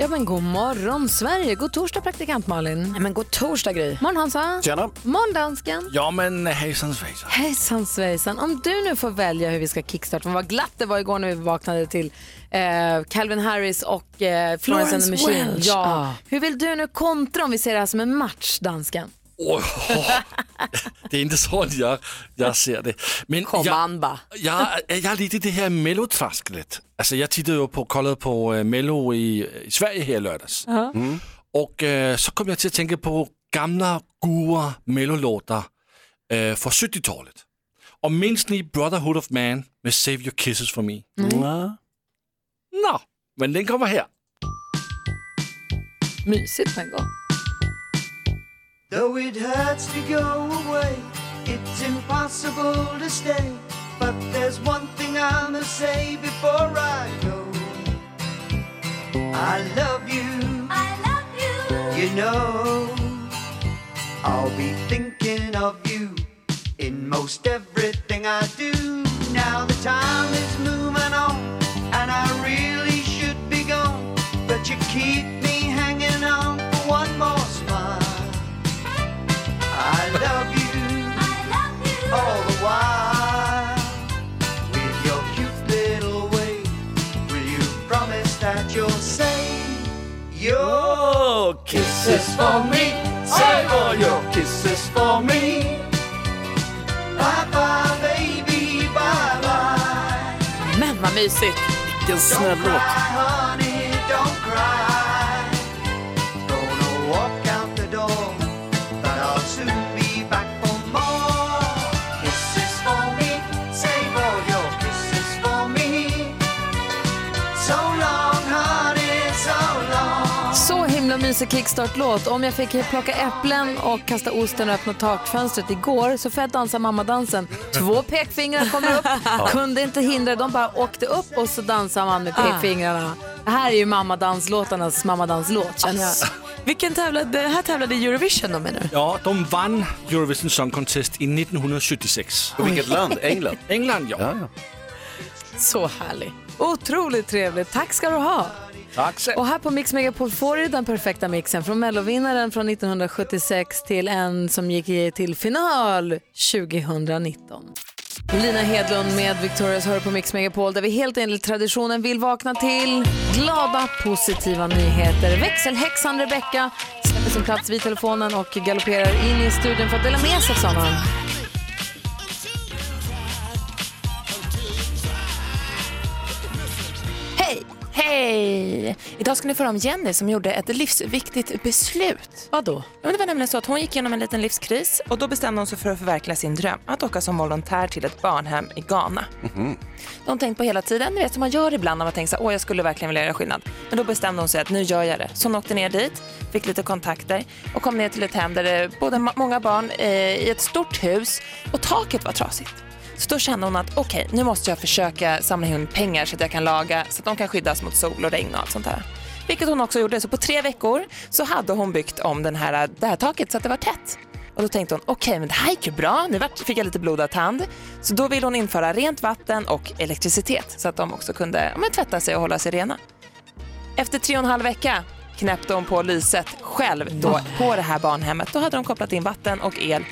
Ja men god morgon Sverige, god torsdag praktikant Malin. Ja, men god torsdag Gry. Morgon Hansa. Tjena. Morgon dansken. Ja men hejsan svejsan. Hejsan svejsan. Om du nu får välja hur vi ska kickstarta, vad glatt det var igår när vi vaknade till eh, Calvin Harris och eh, Florence and the Florence Machine. Welch. Ja. Ah. Hur vill du nu kontra om vi ser det här som en match, dansken? Åh, det är inte så jag, jag ser det. Men jag, jag, jag är lite i det här mellotrasklet. Alltså jag tittade på, kollade på uh, mello i, i Sverige här i lördags. Mm. Och uh, så kom jag till att tänka på gamla goa mellolåtar uh, från 70-talet. Och minns ni Brotherhood of Man med Save Your Kisses For Me? Mm. Nå, men den kommer här. Mysigt på en gång. Though it hurts to go away, it's impossible to stay. But there's one thing I must say before I go. I love you. I love you. You know, I'll be thinking of you in most everything I do. Now the time is moving on, and I really should be gone. But you keep me that you'll say your kisses for me? Say all your kisses for me. Bye bye baby, bye bye. Men vad mysigt. Vilken snäll låt. Mysig kickstart-låt. Om jag fick plocka äpplen och kasta osten och öppna takfönstret igår så får jag dansa mammadansen. Två pekfingrar kommer upp, kunde inte hindra. De bara åkte upp och så dansar man med pekfingrarna. Det här är ju mammadanslåtarnas mammadanslåt känner jag. Vilken tävlade, det här tävlade i Eurovision då menar du? Ja, de vann Eurovision Song Contest i 1976. Och vilket land? England? England ja. Ja, ja. Så härlig. Otroligt trevligt. Tack ska du ha. Tack så Och här på Mix Megapol får du den perfekta mixen från mellovinnaren från 1976 till en som gick till final 2019. Lina Hedlund med Victorias hör på Mix Megapol där vi helt enligt traditionen vill vakna till glada, positiva nyheter. Växelhäxan Rebecca släpper sin plats vid telefonen och galopperar in i studion för att dela med sig av sådana. Hej! Idag ska ni få höra om Jenny som gjorde ett livsviktigt beslut. Vadå? Ja, det var nämligen så att hon gick igenom en liten livskris och då bestämde hon sig för att förverkliga sin dröm att åka som volontär till ett barnhem i Ghana. De har tänkt på hela tiden, ni vet som man gör ibland när man tänker så här, åh jag skulle verkligen vilja göra skillnad. Men då bestämde hon sig att nu gör jag det. Så hon åkte ner dit, fick lite kontakter och kom ner till ett hem där det bodde många barn eh, i ett stort hus och taket var trasigt. Så då kände hon att okej, nu måste jag försöka samla in pengar så att jag kan laga, så att de kan skyddas mot sol och regn och allt sånt där. Vilket hon också gjorde. Så på tre veckor så hade hon byggt om den här, det här taket så att det var tätt. Och då tänkte hon, okej men det här gick ju bra, nu fick jag lite blodad tand. Så då ville hon införa rent vatten och elektricitet så att de också kunde ja, men, tvätta sig och hålla sig rena. Efter tre och en halv vecka knäppte hon på lyset själv då på det här barnhemmet. Då hade de kopplat in vatten och el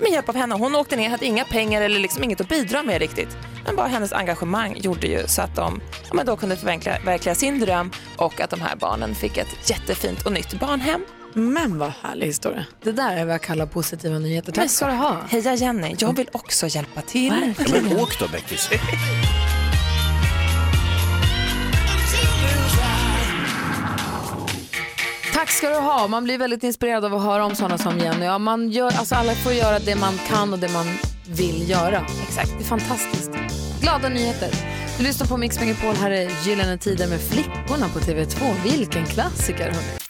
med hjälp av henne. Hon åkte ner, hade inga pengar eller liksom inget att bidra med riktigt. Men bara hennes engagemang gjorde ju så att de ja, men då kunde förverkliga sin dröm och att de här barnen fick ett jättefint och nytt barnhem. Men vad härlig historia. Det där är vad jag kallar positiva nyheter. Tack ska du ha. Heja Jenny, jag vill också hjälpa till. Ja, men åk då Beckis. Tack ska du ha. Man blir väldigt inspirerad av att höra om sådana som Jenny. Ja, man gör, alltså alla får göra det man kan och det man vill göra. Exakt. Det är fantastiskt. Glada nyheter. Du lyssnar på Mix Megapol. Här är Gyllene Tider med Flickorna på TV2. Vilken klassiker, hörni.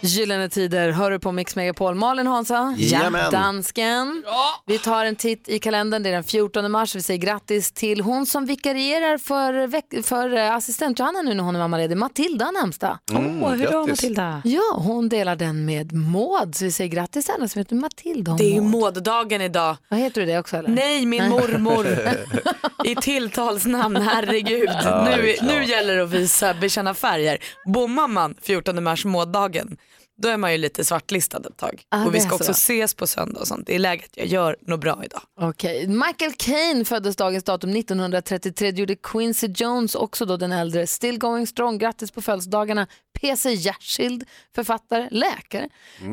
Gyllene Tider hör du på Mix Megapol. Malin Hansa, Jajamän. dansken. Vi tar en titt i kalendern, det är den 14 mars. Vi säger grattis till hon som vikarierar för, för eh, assistent Johanna nu när hon är mammaledig, Matilda har namnsdag. Mm, Åh, hur då. Matilda? Ja, hon delar den med Maud, så vi säger grattis till alla som heter Matilda Det är ju Maud. måddagen idag. Vad heter du det också eller? Nej, min mormor. I tilltalsnamn, herregud. Ja, nu, nu gäller det att visa, bekänna färger. Bommar man 14 mars måddagen, då är man ju lite svartlistad ett tag. Ah, och vi det ska också ses på söndag och sånt. Det är läget, jag gör något bra idag. Okej, Michael Caine föddes dagens datum 1933, gjorde Quincy Jones, också då den äldre, Still Going Strong, grattis på födelsedagarna, PC Jersild, författare, läkare,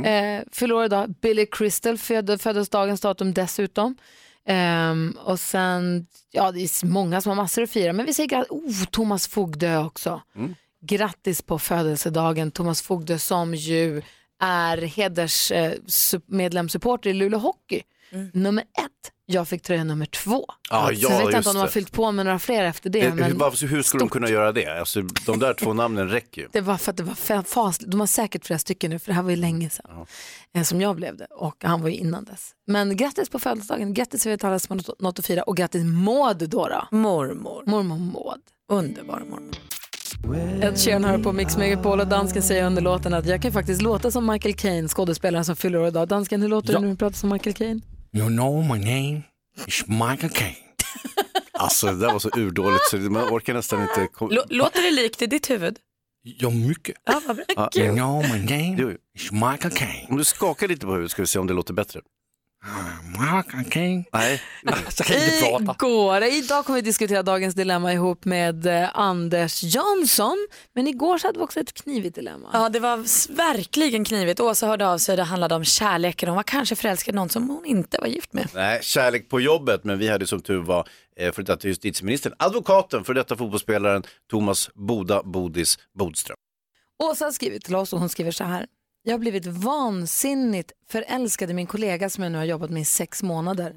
eh, fyller år idag, Billy Crystal föd, föddes dagens datum dessutom. Ehm, och sen, ja det är många som har massor att fira, men vi säger grattis, oh, Thomas Fogdö också. Grattis på födelsedagen Thomas Fogdö som ju är hedersmedlemssupporter i Luleå Hockey. Nummer ett. Jag fick tröja nummer två. Ja, Sen ja, vet jag inte just om de har det. fyllt på med några fler efter det. Eh, hur, men varför- hur skulle de kunna göra det? Alltså, de där två namnen räcker ju. det var för att det var fa- fasligt. De har säkert flera stycken nu för det här var ju länge sedan eh, som jag blev det och han var ju innan dess. Men grattis på födelsedagen, grattis till alla som har något- något att fira och grattis Maud då. då. Mormor, Mormor Maud. underbar mormor. Ed Sheeran hör på Mix Megapol och dansken säger under låten att jag kan faktiskt låta som Michael Caine, skådespelaren som fyller år idag. Dansken, hur låter Ja. du när du pratar som Michael Caine? You know my name is Michael Caine. Alltså det där var så urdåligt så man orkar nästan inte. kom- Lå- Låter det likt i ditt huvud? Ja, mycket. Ja, vad bra. Ja. You know my name is Michael Caine. Om du skakar lite på huvudet ska vi se om det låter bättre. Caine. Nej, Så kan jag inte prata. Igår, idag kommer vi diskutera dagens dilemma ihop med eh, Anders Jansson. Men igår så hade vi också ett knivigt dilemma. Ja, det var verkligen knivigt. Åsa hörde av sig, det handlade om kärleken. Hon var kanske förälskad i någon som hon inte var gift med. Nej, kärlek på jobbet, men vi hade som tur var eh, för detta justitieministern, advokaten för detta fotbollsspelaren Thomas Boda Bodis Bodström. Åsa har skrivit till oss och hon skriver så här. Jag har blivit vansinnigt förälskad i min kollega som jag nu har jobbat med i sex månader.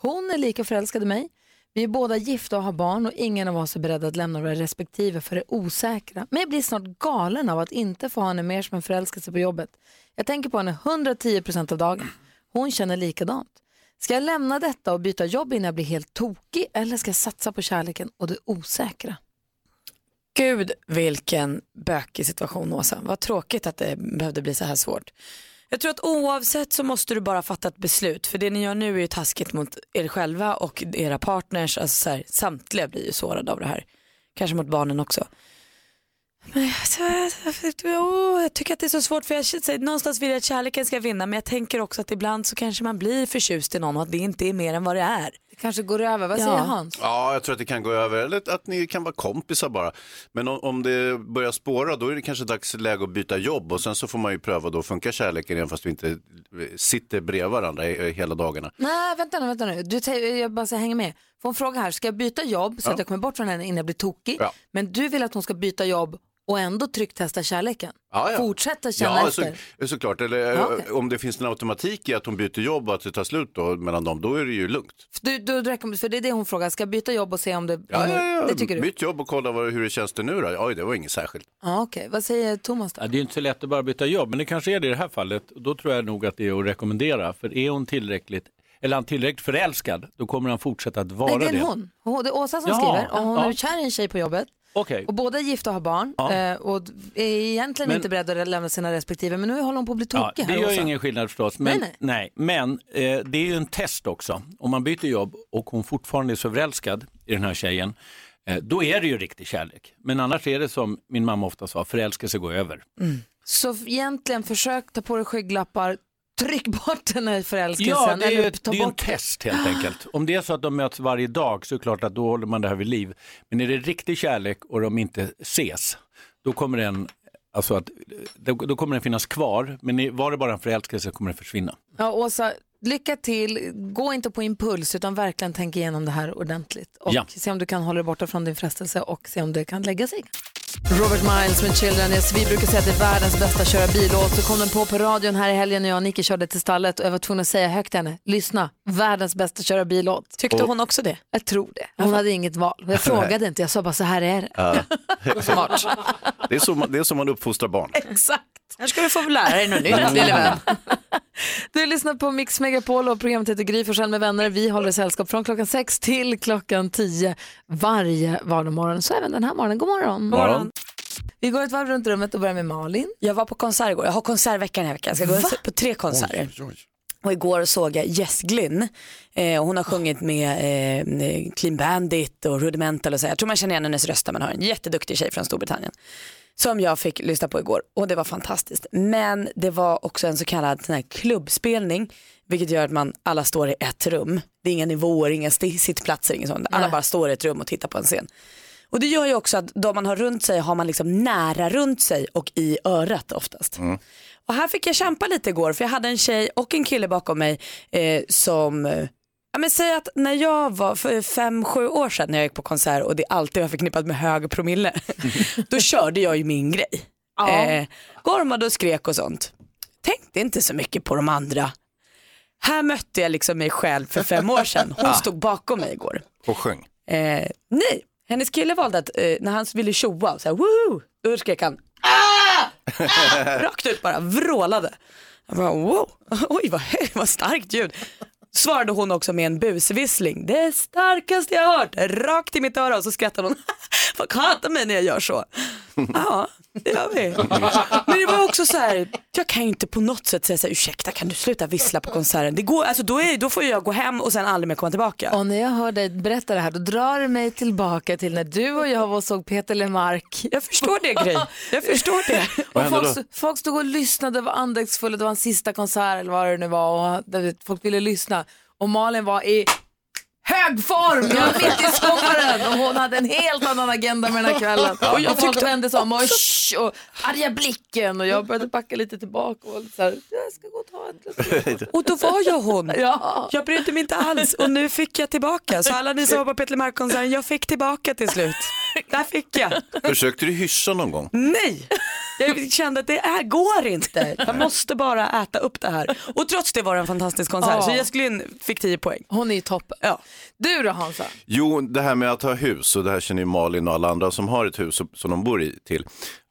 Hon är lika förälskad i mig. Vi är båda gifta och har barn och ingen av oss är beredd att lämna våra respektive för det osäkra. Men jag blir snart galen av att inte få ha henne mer som en förälskelse på jobbet. Jag tänker på henne 110% av dagen. Hon känner likadant. Ska jag lämna detta och byta jobb innan jag blir helt tokig eller ska jag satsa på kärleken och det osäkra? Gud vilken bökig situation Åsa. Vad tråkigt att det behövde bli så här svårt. Jag tror att oavsett så måste du bara fatta ett beslut. För det ni gör nu är ju taskigt mot er själva och era partners. Alltså så här, samtliga blir ju sårade av det här. Kanske mot barnen också. Men alltså, oh, jag tycker att det är så svårt för jag säger, någonstans vill jag att kärleken ska vinna men jag tänker också att ibland så kanske man blir förtjust i någon och att det inte är mer än vad det är. Det kanske går över. Vad Ja. säger Hans? Ja, jag tror att det kan gå över, eller att ni kan vara kompisar bara. Men om, om det börjar spåra, då är det kanske dags läge att byta jobb och sen så får man ju pröva då, funkar kärleken även fast vi inte eh, sitter bredvid varandra i- i hela dagarna? Nej, vänta nu, vänta nu. Du, jag bara ska hänga med. Får en fråga här, ska jag byta jobb så att jag kommer bort från henne innan jag blir tokig? Ja. Men du vill att hon ska byta jobb och ändå trycktesta kärleken? Ja, ja. Fortsätta känna Ja, så, efter? såklart. Eller Ja, eh, okej. om det finns en automatik i att hon byter jobb och att det tar slut då mellan dem, då är det ju lugnt. Du, du, för det är det hon frågar, ska jag byta jobb och se om det... Ja, ja, ja. Det tycker du? Byt jobb och kolla vad, hur det känns det nu då. Oj, det var inget särskilt. Ja, okej. Vad säger Thomas då? Ja, det är inte så lätt att bara byta jobb, men det kanske är det i det här fallet. Och Då tror jag nog att det är att rekommendera. För är hon tillräckligt, eller han tillräckligt förälskad, då kommer han fortsätta att vara Nej, det är det. hon. hon. Det är Åsa som Jaha, skriver och hon ja. är kär i en tjej på jobbet. Okej. Och båda är gifta och har barn Ja. eh, och är egentligen Men- inte beredda att lämna sina respektive men nu håller hon på att bli Ja, tokig det här gör Åsa. ingen skillnad förstås. Men, Nej, nej, men eh, det är ju en test också. Om man byter jobb och hon fortfarande är så förälskad i den här tjejen, eh, då är det ju riktig kärlek. Men annars är det som min mamma ofta sa, förälskelse går över. Så egentligen försök ta på dig skygglappar, tryck bort den här förälskelsen. Ja, det är eller ta det är ju en bort test helt enkelt. Om det är så att de möts varje dag så är det klart att då håller man det här vid liv. Men är det riktig kärlek och de inte ses, då kommer den, alltså att, då, kommer den finnas kvar. Men var det bara en förälskelse kommer den försvinna. Ja, Åsa, lycka till. Gå inte på impuls utan verkligen tänk igenom det här ordentligt. Och Ja. se om du kan hålla dig borta från din frestelse och se om det kan lägga sig. Robert Miles med Children. Yes, vi brukar säga att det är världens bästa köra bil-låt. Så kom den på på radion här i helgen när jag och Nicky körde till stallet och jag var tvungen att säga högt till henne. Lyssna, världens bästa köra bil-låt. Tyckte hon också det? Jag tror det. Hon hade inget val. Jag frågade inte, jag sa bara så här är det. Ja. Smart. Det är så man, det är så man uppfostrar barn. Exakt. Här ska du få lära dig något nytt lille vän. Du lyssnar på Mix Megapol och programmet heter Gry Forssell med vänner. Vi håller sällskap från klockan 6 till klockan 10 varje vardagsmorgon. Så även den här morgonen. God morgon. God morgon. Vi går ett varv runt rummet och börjar med Malin. Jag var på konsert igår. Jag har konsertvecka den här veckan. Jag ska gå på tre konserter. Och igår såg jag Jess Glynn. Eh, och hon har sjungit med eh, Clean Bandit och Rudimental och så. Jag tror man känner igen hennes röst när man hör en jätteduktig tjej från Storbritannien. Som jag fick lyssna på igår och det var fantastiskt. Men det var också en så kallad sån här klubbspelning. Vilket gör att man alla står i ett rum. Det är inga nivåer, inga sittplatser, inget sånt. Alla bara står i ett rum och tittar på en scen. Och det gör ju också att de man har runt sig har man liksom nära runt sig och i örat oftast. Och här fick jag kämpa lite igår för jag hade en tjej och en kille bakom mig eh, som, eh, ja men säg att när jag var för fem, sju år sedan när jag gick på konsert och det alltid var förknippat med hög promille, då körde jag ju min grej. Eh, gormade och skrek och sånt. Tänkte inte så mycket på de andra. Här mötte jag liksom mig själv för fem år sedan. Hon stod bakom mig igår. Och sjöng. Eh, nej, hennes kille valde att eh, när han ville tjoa, så här, woohoo, då skrek han ah! Ah! rakt ut bara, vrålade. Jag bara, wow, oj vad, vad starkt ljud. Svarade hon också med en busvissling, det starkaste jag hört, rakt i mitt öra och så skrattade hon, folk hatar mig när jag gör så. Ja, det gör vi. Men det var också så här, jag kan ju inte på något sätt säga så här, ursäkta kan du sluta vissla på konserten? Det går, alltså, då, är, då får jag gå hem och sen aldrig mer komma tillbaka. Och när jag hör dig berätta det här då drar det mig tillbaka till när du och jag var och såg Peter Lemark. Jag förstår det Gry, jag förstår det. Och folk, folk stod och lyssnade, det var andäktsfulla, det var en sista konsert eller vad det nu var och folk ville lyssna. Och Malin var i hög form, jag var mitt i sommaren och hon hade en helt annan agenda med den här kvällen. Och jag folk vände sig om och, "Shh", och arga blicken och jag började backa lite tillbaka och så här, jag ska gå och ta ett Och då var jag hon. Ja. Jag brydde mig inte alls och nu fick jag tillbaka. Så alla ni som var på Peter Lemark-konserten, jag fick tillbaka till slut. Där fick jag. Försökte du hyssa någon gång? Nej, jag kände att det här går inte. Jag måste bara äta upp det här. Och trots det var det en fantastisk konsert. Ja. Så Jess Glynn fick 10 poäng. Hon är ju toppen. Ja. Du då Hansa? Jo, det här med att ha hus, och det här känner ju Malin och alla andra som har ett hus som de bor i till,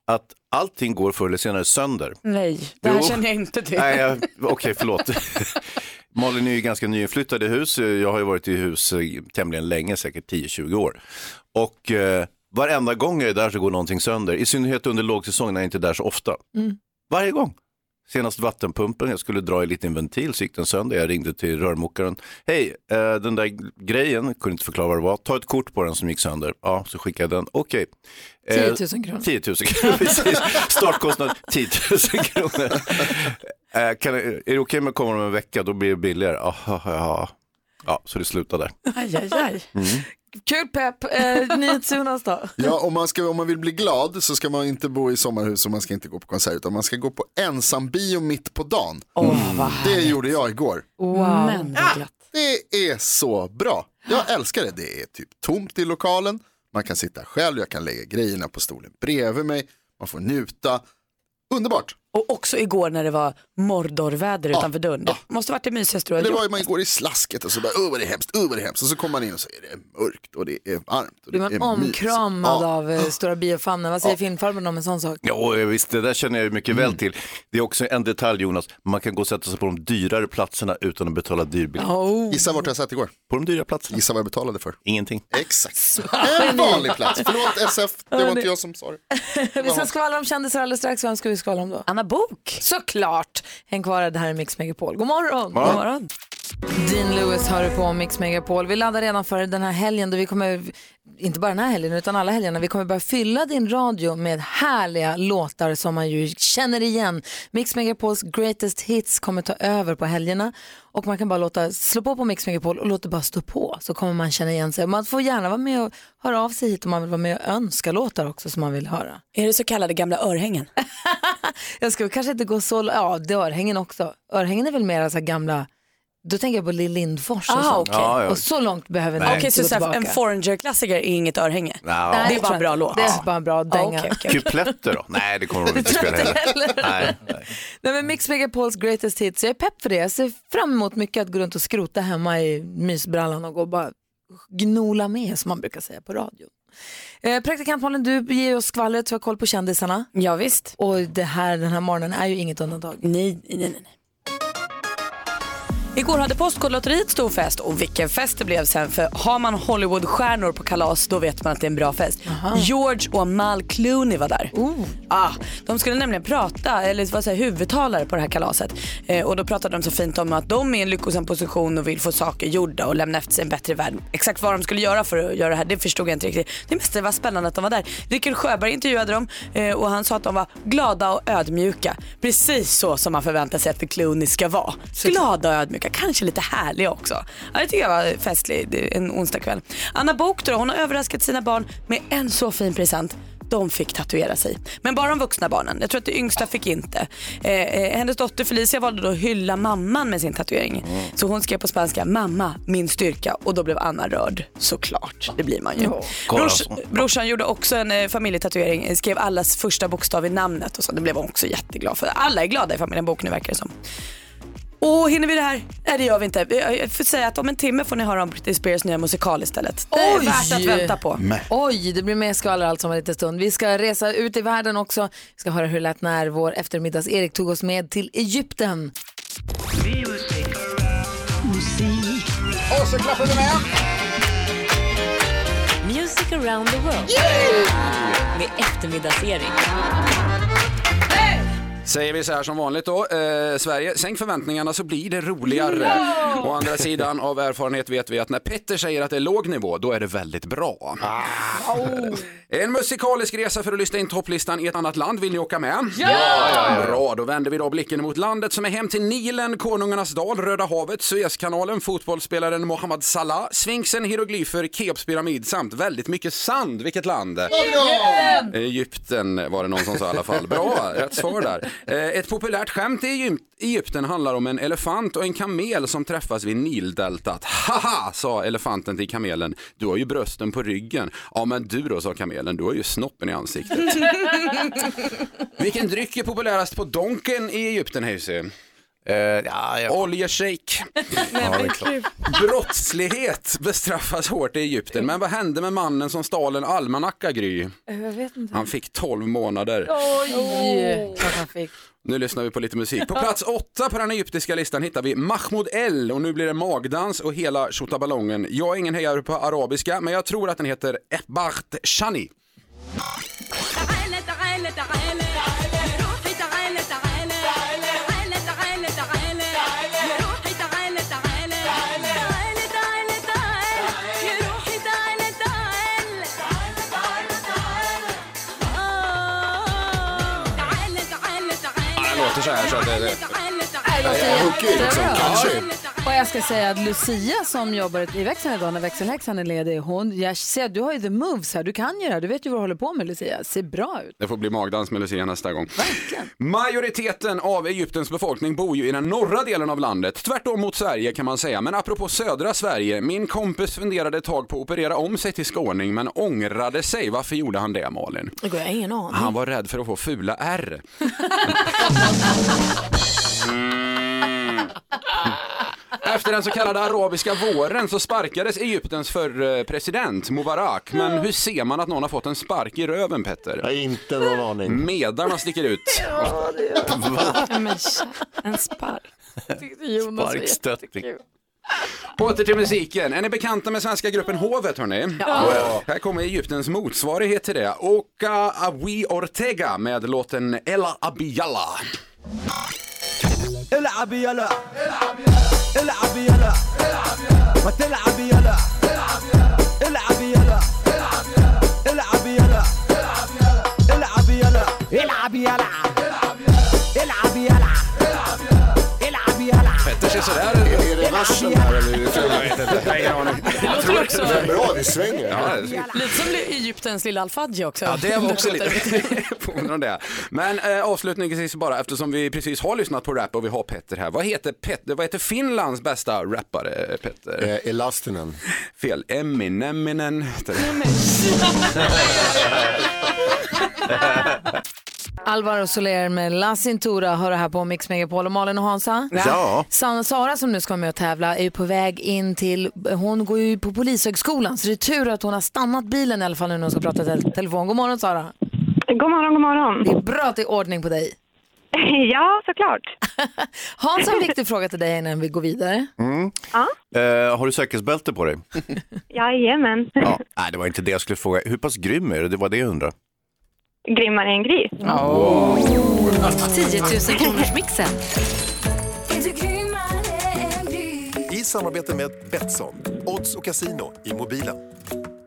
att allting går förr eller senare sönder. Nej, det här Jo. känner jag inte till. Nej, jag- okej, förlåt. Malin är ju ganska nyinflyttad i hus. Jag har ju varit i hus eh, tämligen länge, säkert 10-20 år. Och eh, varenda gång jag är där så går någonting sönder. I synnerhet under lågsäsong när jag inte är där så ofta. Varje gång. Senast vattenpumpen, jag skulle dra i en liten ventil så gick den sönder. Jag ringde till rörmokaren. Hej, eh, den där grejen, kunde inte förklara vad det var. Ta ett kort på den som gick sönder. Ja, så skickade jag den. Okej. Eh, 10 000 kronor. 10 000 kronor, precis. Startkostnad 10 000 kronor. Eh, kan, är det okej med att komma om en vecka, då blir det billigare. Ja, ja, ja. ja så det slutar där. Aj, aj, aj. Kul pepp. Eh, NyhetsJonas då? Ja, om man, ska, om man vill bli glad så ska man inte bo i sommarhus och man ska inte gå på konsert utan man ska gå på ensambio mitt på dagen. Åh, vad Det gjorde jag igår. Wow. Men glatt. Det är så bra. Jag älskar det. Det är typ tomt i lokalen. Man kan sitta själv, jag kan lägga grejerna på stolen bredvid mig. Man får njuta. Underbart. Och också igår när det var mordorväder utanför dörren. Det måste varit det mysigaste du har Det var ju man går i slasket och så bara, åh vad det är hemskt, åh vad det är hemskt. Och så kommer man in och så är det mörkt och det är varmt. Och det Blir man är omkramad Ja. av eh, stora biofamnen? Vad säger filmfarbrorn om en sån sak? Ja, visst, det där känner jag mycket väl till. Det är också en detalj Jonas, man kan gå och sätta sig på de dyrare platserna utan att betala dyr biljett. Oh. Gissa vart jag satt igår? På de dyra platserna? Gissa vad jag betalade för? Ingenting. Exakt. En vanlig plats. Förlåt SF, det var inte jag som sa det. Vi ska skvallra om kändisar alldeles strax. Vem ska vi skvallra om då? Anna Bok. Såklart! Häng kvar, det här är Mix Megapol. God morgon! God morgon. Dean Lewis hör du på Mix Megapol. Vi laddar redan för den här helgen då vi kommer, inte bara den här helgen utan alla helgerna, vi kommer börja fylla din radio med härliga låtar som man ju känner igen. Mix Megapols greatest hits kommer ta över på helgerna och man kan bara låta, slå på på Mix Megapol och låta det bara stå på så kommer man känna igen sig. Man får gärna vara med och höra av sig hit om man vill vara med och önska låtar också som man vill höra. Är det så kallade gamla örhängen? Jag ska kanske inte gå så, ja det är örhängen också. Örhängen är väl mer så här gamla, då tänker jag på Lill Lindfors och Ah, sånt. okej. Ja, ja. Och så långt behöver ni inte så, gå så här, en tillbaka. Foreigner-klassiker är inget örhänge? Nej, det är bara en bra låt. Det är bara en bra Ja, dänga. okej, okej. Kupletter då? Nej, det kommer de inte spela heller. Nej, nej. Nej, men Mix Megapols greatest hits, jag är pepp för det. Jag ser fram emot mycket att gå runt och skrota hemma i mysbrallan och gå och bara gnola med som man brukar säga på radio. Eh, praktikant Malin, du ger oss skvallret vi har koll på kändisarna. Ja, visst. Och det här, den här morgonen är ju inget undantag. Nej, nej, nej. nej. Igår hade Postkodlotteriet stor fest och vilken fest det blev sen för har man Hollywoodstjärnor på kalas då vet man att det är en bra fest. George och Mal Clooney var där. Ah, de skulle nämligen prata, eller vad säger huvudtalare på det här kalaset eh, och då pratade de så fint om att de är i en lyckosam position och vill få saker gjorda och lämna efter sig en bättre värld. Exakt vad de skulle göra för att göra det här det förstod jag inte riktigt. Det mest var spännande att de var där. Rickard Sjöberg intervjuade dem eh, och han sa att de var glada och ödmjuka. Precis så som man förväntar sig att The Clooney ska vara. Glada och ödmjuka, kanske lite härliga också. Ja, det tycker jag var festlig det är en onsdagkväll. Anna Book då, hon har överraskat sina barn med en så fin present. De fick tatuera sig. Men bara de vuxna barnen. Jag tror att det yngsta fick inte. Eh, eh, hennes dotter Felicia valde då att hylla mamman med sin tatuering. Så hon skrev på spanska, mamma, min styrka. Och då blev Anna rörd. Såklart, det blir man ju. Brors, brorsan gjorde också en eh, familjetatuering, eh, skrev allas första bokstav i namnet och så. Det blev hon också jätteglad för. Alla är glada i familjen Bok nu verkar det som. Och hinner vi det här? Nej det gör vi inte. Jag får säga att om en timme får ni höra om Britney Spears nya musikal istället. Det är Oj! värt att vänta på. Oj, det blir mer skvaller allt som en liten stund. Vi ska resa ut i världen också. Vi ska höra hur det lät när vår eftermiddags-Erik tog oss med till Egypten. Och så klappar vi med. Music around the world. Med eftermiddags-Erik. Säger vi så här som vanligt då. Eh, Sverige, sänk förväntningarna så blir det roligare. Å andra sidan av erfarenhet vet vi att när Petter säger att det är låg nivå, då är det väldigt bra. En musikalisk resa för att lyssna in topplistan i ett annat land. Vill ni åka med? Ja! Bra, då vänder vi då blicken mot landet som är hem till Nilen, Konungarnas dal, Röda havet, Suezkanalen, fotbollsspelaren Mohammad Salah, Sfinxen, hieroglyfer, Keops pyramid samt väldigt mycket sand. Vilket land? Egypten! Egypten var det någon som sa i alla fall. Bra, rätt svar där. Eh, Ett populärt skämt i Egyp- Egypten handlar om en elefant och en kamel som träffas vid Nildeltat. Haha, sa elefanten till kamelen. Du har ju brösten på ryggen. Ja, men du då, sa kamelen. Du har ju snoppen i ansiktet. Vilken dryck är populärast på Donken i Egypten, Hayesy? Oljeshake. Brottslighet bestraffas hårt i Egypten. Men vad hände med mannen som stal en almanacka, Gry? Jag vet inte. Han fick 12 månader. Oj! Klart han fick. Nu lyssnar vi på lite musik. På plats åtta på den egyptiska listan hittar vi Mahmoud El och nu blir det magdans och hela tjottaballongen. Jag är ingen hejare på arabiska men jag tror att den heter Ebart Shani. Så hooker ju liksom, jättebra. kanske. Och jag ska säga att Lucia som jobbar i växeln idag när växelhäxan är ledig, hon, jag ser du har ju the moves här, du kan ju det här, du vet ju vad du håller på med Lucia, ser bra ut. Det får bli magdans med Lucia nästa gång. Majoriteten av Egyptens befolkning bor ju i den norra delen av landet, tvärtom mot Sverige kan man säga. Men apropå södra Sverige, min kompis funderade ett tag på att operera om sig till skåning men ångrade sig. Varför gjorde han det Malin? Det går jag ingen aning. Han var rädd för att få fula R. Efter den så kallade arabiska våren så sparkades Egyptens förre president Mubarak. Men hur ser man att någon har fått en spark i röven Petter? Jag har inte någon aning. Medarna sticker ut. Ja, men en spark. Jonas var Sparkstötting. Åter till musiken. Är ni bekanta med svenska gruppen Hovet hörni? Ja. Här kommer Egyptens motsvarighet till det. Oka Awi Ortega med låten Ella Abiyalla. العب يلا. العب يلا. ما تلعب يلا. العب يلا. العب يلا. العب يلا. العب يلا. العب sig sådär. Är det versen här eller Jag vet inte, jag har ingen aning. Det låter också... Det är bra, det svänger. Ja. Lite som Egyptens lilla Al-Fadji också. Ja, det var också lite påminner om det. Men eh, avslutningsvis bara, eftersom vi precis har lyssnat på rap och vi har Petter här. Vad heter, Petter, vad heter Finlands bästa rappare, Petter? Eh, Elastinen. Fel, Emineminen. Nej, men. Alvaro Soler med La Cintura hör det här på Mix Megapol och Malin och Hansa. Ja. Sanna Sara som nu ska vara med och tävla är ju på väg in till, hon går ju på Polishögskolan så det är tur att hon har stannat bilen i alla fall nu när hon ska prata tel- telefon. God morgon Sara. God morgon, god morgon. Det är bra att det är ordning på dig. Ja, såklart. Hans har en viktig fråga till dig innan vi går vidare. Mm. Ja. Eh, har du säkerhetsbälte på dig? Jajamän. Ja. Nej, det var inte det jag skulle fråga. Hur pass grym är du? Det var det jag undrar. Grimmare än gris. 10 000 kronors mixen. I samarbete med Betsson, odds och casino i mobilen.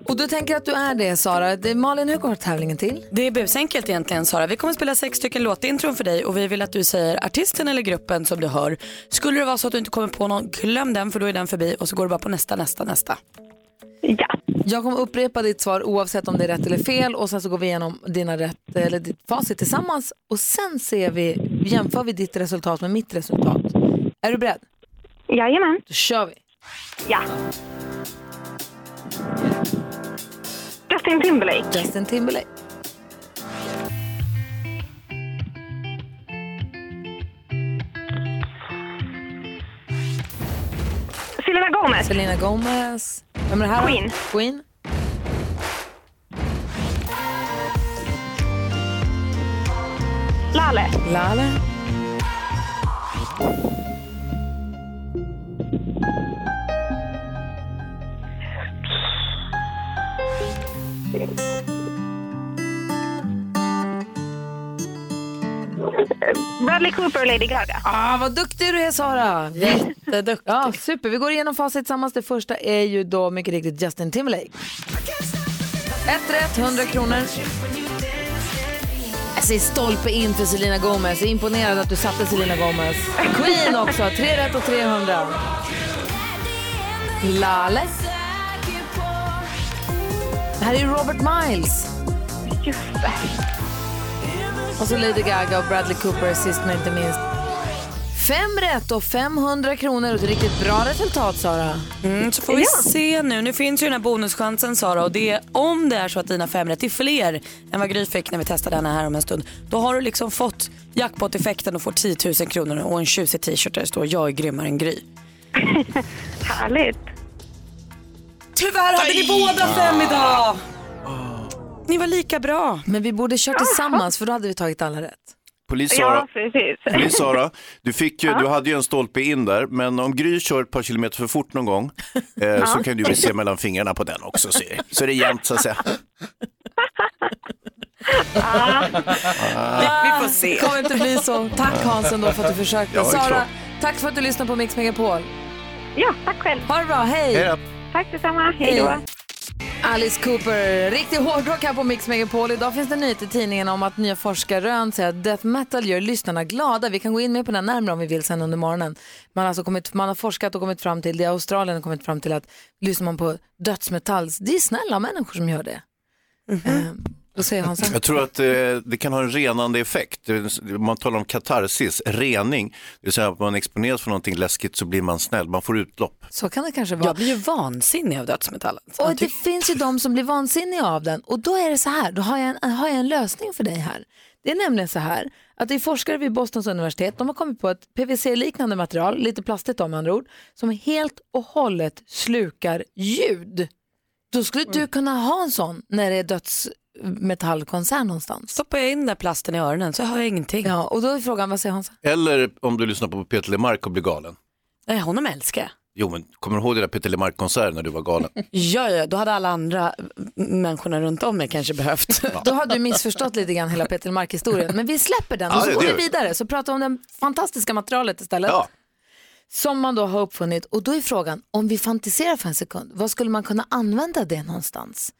Och du tänker att du är det Sara. Det, Malin, hur går tävlingen till? Det är busenkelt egentligen Sara. Vi kommer spela sex stycken låtintron för dig och vi vill att du säger artisten eller gruppen som du hör. Skulle det vara så att du inte kommer på någon, glöm den för då är den förbi och så går du bara på nästa, nästa, nästa. Ja. Jag kommer upprepa ditt svar oavsett om det är rätt eller fel och sen så går vi igenom dina rätt, eller ditt facit tillsammans och sen ser vi, jämför vi ditt resultat med mitt resultat. Är du beredd? Jajamän. Då kör vi. Ja. Justin Timberlake. Justin Timberlake. Selena Gomez. Selena Gomez. Vem är det här? Queen. Queen. Lale. Lale. Bradley Cooper och Lady Gaga. Ah, vad duktig du är Sara! Jätteduktig. Ja, super, vi går igenom facit tillsammans. Det första är ju då mycket riktigt Justin Timberlake. Ett rätt, 100 kronor. Jag säger stolpe in för Selena Gomez. Jag är imponerad att du satte Selena Gomez. Queen också, tre rätt och 300. Lale. Det här är Robert Miles. Just det. Och så Lady Gaga och Bradley Cooper sist men inte minst. Fem rätt och 500 kronor och ett riktigt bra resultat Sara. Mm, så får vi se nu. Nu finns ju den här bonuschansen Sara och det är om det är så att dina fem rätt är fler än vad Gry fick när vi testade henne här om en stund. Då har du liksom fått jackpot-effekten och får 10 000 kronor och en tjusig t-shirt där det står jag är grymmare än Gry. Härligt. Tyvärr hade ni båda fem idag. Ni var lika bra. Men vi borde kört tillsammans för då hade vi tagit alla rätt. Polis Sara, Ja, precis. Polis Sara du, fick ju, du hade ju en stolpe in där, men om Gry kör ett par kilometer för fort någon gång eh, så kan du väl se mellan fingrarna på den också. Så, så är det jämnt så att säga. Vi får se. Det kommer inte bli så. Tack Hans ändå för att du försökte. Ja, det är Sara, klart. tack för att du lyssnade på Mix Megapol. Ja, tack själv. Ha det bra, hej! Hej då. Tack detsamma. Hej då. Alice Cooper, riktig hårdrock här på Mix Megapol. Idag finns det en nyhet i tidningen om att nya forskarrön säger att death metal gör lyssnarna glada. Vi kan gå in mer på den närmare om vi vill sen under morgonen. Man har, alltså kommit, man har forskat och kommit fram till, det i Australien har kommit fram till att lyssnar man på dödsmetall, det är snälla människor som gör det. Eh, Då säger han så här. Jag tror att eh, det kan ha en renande effekt. Man talar om katarsis, rening. Det vill säga att man exponeras för någonting läskigt så blir man snäll, man får utlopp. Så kan det kanske vara. Jag blir ju vansinnig av dödsmetallen. Och det finns ju de som blir vansinniga av den. Och då är det så här, då har jag, en, har jag en lösning för dig här. Det är nämligen så här att det är forskare vid Bostons universitet, de har kommit på ett PVC-liknande material, lite plastigt om andra ord, som helt och hållet slukar ljud. Då skulle du kunna ha en sån när det är dödsmetallkonsert någonstans. Stoppar jag in den där plasten i öronen så hör jag ingenting. Ja, och då är frågan, vad säger Hans? Eller om du lyssnar på Peter LeMarc och blir galen. Nej, honom älskar jag. Jo, men kommer du ihåg det där Peter LeMarc-konserten när du var galen? Ja, ja, då hade alla andra människorna runt om mig kanske behövt. Då har du missförstått lite grann hela Peter Mark-historien. Men vi släpper den och Ja, så går vi vidare. Så pratar vi om det fantastiska materialet istället. Som man då har uppfunnit. Och då är frågan, om vi fantiserar för en sekund, vad skulle man kunna använda det någonstans?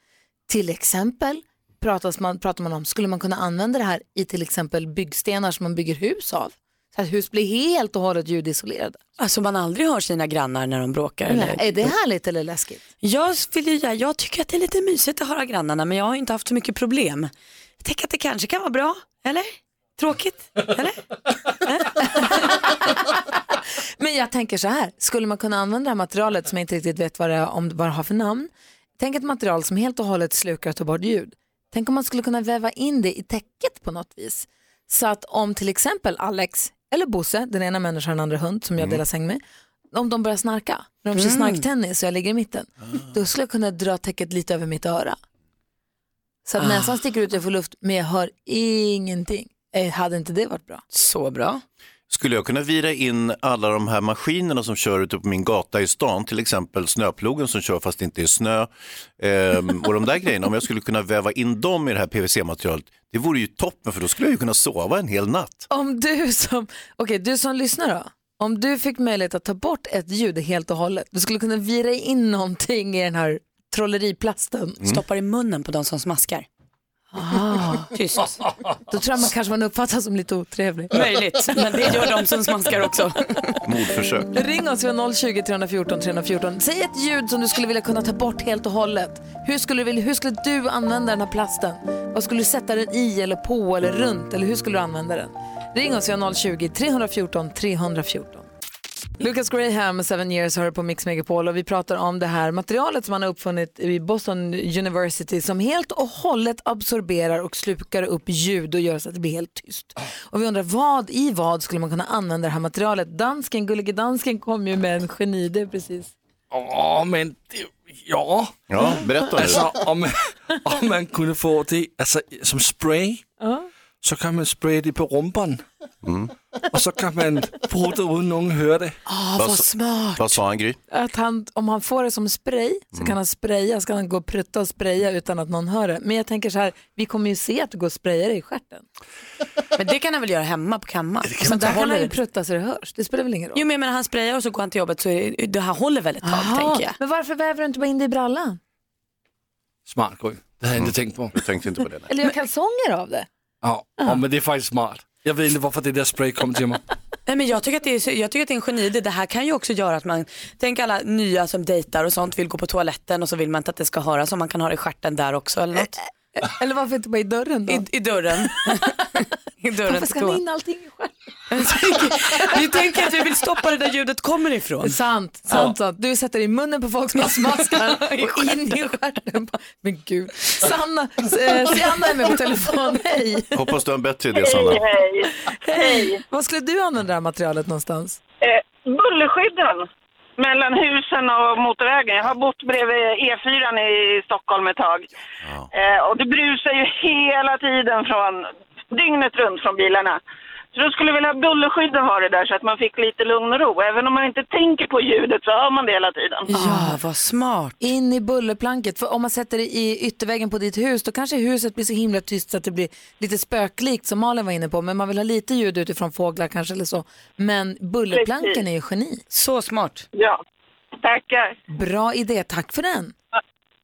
Till exempel pratas man, pratar man om, skulle man kunna använda det här i till exempel byggstenar som man bygger hus av? Så att hus blir helt och hållet ljudisolerade. Alltså man aldrig hör sina grannar när de bråkar. Nej, eller? är det härligt eller läskigt? Jag, vill ju, jag tycker att det är lite mysigt att höra grannarna men jag har inte haft så mycket problem. Jag tänker att det kanske kan vara bra, eller? Tråkigt, eller? Men jag tänker så här, skulle man kunna använda det här materialet som jag inte riktigt vet vad det, är, om, vad det har för namn. Tänk ett material som helt och hållet slukar och tar bort ljud. Tänk om man skulle kunna väva in det i täcket på något vis. Så att om till exempel Alex eller Bosse, den ena människan den andra hund som jag delar säng med, om de börjar snarka, när de kör Mm. snarktennis och jag ligger i mitten, då skulle jag kunna dra täcket lite över mitt öra. Så att Ah. näsan sticker ut och jag får luft, men jag hör ingenting. Eh, hade inte det varit bra? Så bra. Skulle jag kunna vira in alla de här maskinerna som kör ute på min gata i stan, till exempel snöplogen som kör fast det inte är snö ehm, och de där grejerna, om jag skulle kunna väva in dem i det här PVC-materialet, det vore ju toppen för då skulle jag ju kunna sova en hel natt. Om du som, okej du som lyssnar då, om du fick möjlighet att ta bort ett ljud helt och hållet, du skulle kunna vira in någonting i den här trolleriplasten. Stoppar i munnen på de som smaskar. Ah. Tyst. Då tror jag man kanske man uppfattas som lite otrevlig. Möjligt, men det gör de som smaskar också. Mordförsök. Ring oss, vi har 020 314 314. Säg ett ljud som du skulle vilja kunna ta bort helt och hållet. Hur skulle, du vilja, hur skulle du använda den här plasten? Vad skulle du sätta den i eller på eller runt? Eller hur skulle du använda den? Ring oss, vi har 020 314 314. Lucas Graham, Seven Years, hör på Mix Megapol och vi pratar om det här materialet som man har uppfunnit i Boston University som helt och hållet absorberar och slukar upp ljud och gör så att det blir helt tyst. Och vi undrar vad i vad skulle man kunna använda det här materialet? Dansken, Gullige Dansken kom ju med en geniidé precis. Ja, men det, ja. Ja, berätta nu. Alltså, om, om man kunde få det alltså, som spray, Ja. så kan man spraya det på rumpan. Och så kan man prata utan någon hör det. Ah, vad smart. Vad sa han Gry? Att han, om han får det som spray så kan han spraya, så kan han gå och prutta och spraya utan att någon hör det. Men jag tänker så här, vi kommer ju se att du går och sprayar i stjärten. Men det kan han väl göra hemma på kammaren? Men där kan han ju prutta så det hörs, det spelar väl ingen roll. Jo men, men han sprayar och så går han till jobbet så är det, det här håller väl ett tag Aha, tänker jag. Men varför väver du inte bara in det i brallan? Smart Gry, det hade jag inte tänkt på. Jag tänkte inte på det. Eller gör kalsonger av det? Ja, ja, men det är faktiskt smart. Jag vet inte varför det där spray kom till mig. Nej, men jag, tycker att det är, jag tycker att det är en geniidé. Det här kan ju också göra att man, tänk alla nya som dejtar och sånt vill gå på toaletten och så vill man inte att det ska höras om man kan ha det i stjärten där också eller något. Eller varför inte bara i dörren då? I, i dörren. I dörren Varför ska ni in allting i stjärten? Vi tänker att vi vill stoppa det där ljudet kommer ifrån. Sant, sant, sant. Du sätter i munnen på folk som har smaskar och in i stjärten. Men gud. Sanna, eh, Sianna är med på telefon. Hej. Hoppas du har en bättre idé Sanna. hej. Hej. Vad skulle du använda det här materialet någonstans? Eh, bullerskydden mellan husen och motorvägen. Jag har bott bredvid E4 i Stockholm ett tag. Eh, och det brusar ju hela tiden från dygnet runt från bilarna. Så då skulle jag vilja ha bullerskydden ha det där så att man fick lite lugn och ro. Även om man inte tänker på ljudet så hör man det hela tiden. Ja, vad smart. In i bullerplanket. För om man sätter det i ytterväggen på ditt hus då kanske huset blir så himla tyst så att det blir lite spöklikt som Malin var inne på. Men man vill ha lite ljud utifrån fåglar kanske eller så. Men bullerplanken Precis. är ju geni. Så smart. Ja, tackar. Bra idé, tack för den.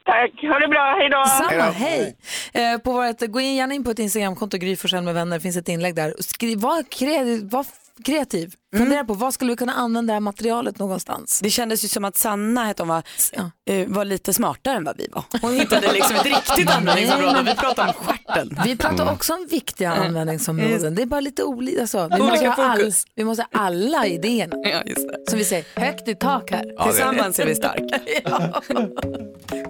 Tack, ha det bra, hej då. Samma, hej. Eh, på vårt, gå in gärna in på ett Instagramkonto, Gry Forssell med vänner, det finns ett inlägg där. Skriv, var, kreativ, var kreativ. Fundera på vad skulle vi kunna använda det här materialet någonstans? Det kändes ju som att Sanna hette hon var, eh, var lite smartare än vad vi var. Hon hittade liksom ett riktigt användningsområde. Vi pratade om stjärten. Vi pratar också om viktiga användningsområden. Det är bara lite olika. Alltså. Vi, Olika måste ha all, vi måste ha alla idéerna. Ja, just det. Som vi säger, högt i tak här. Ja, Tillsammans är vi stark. ja.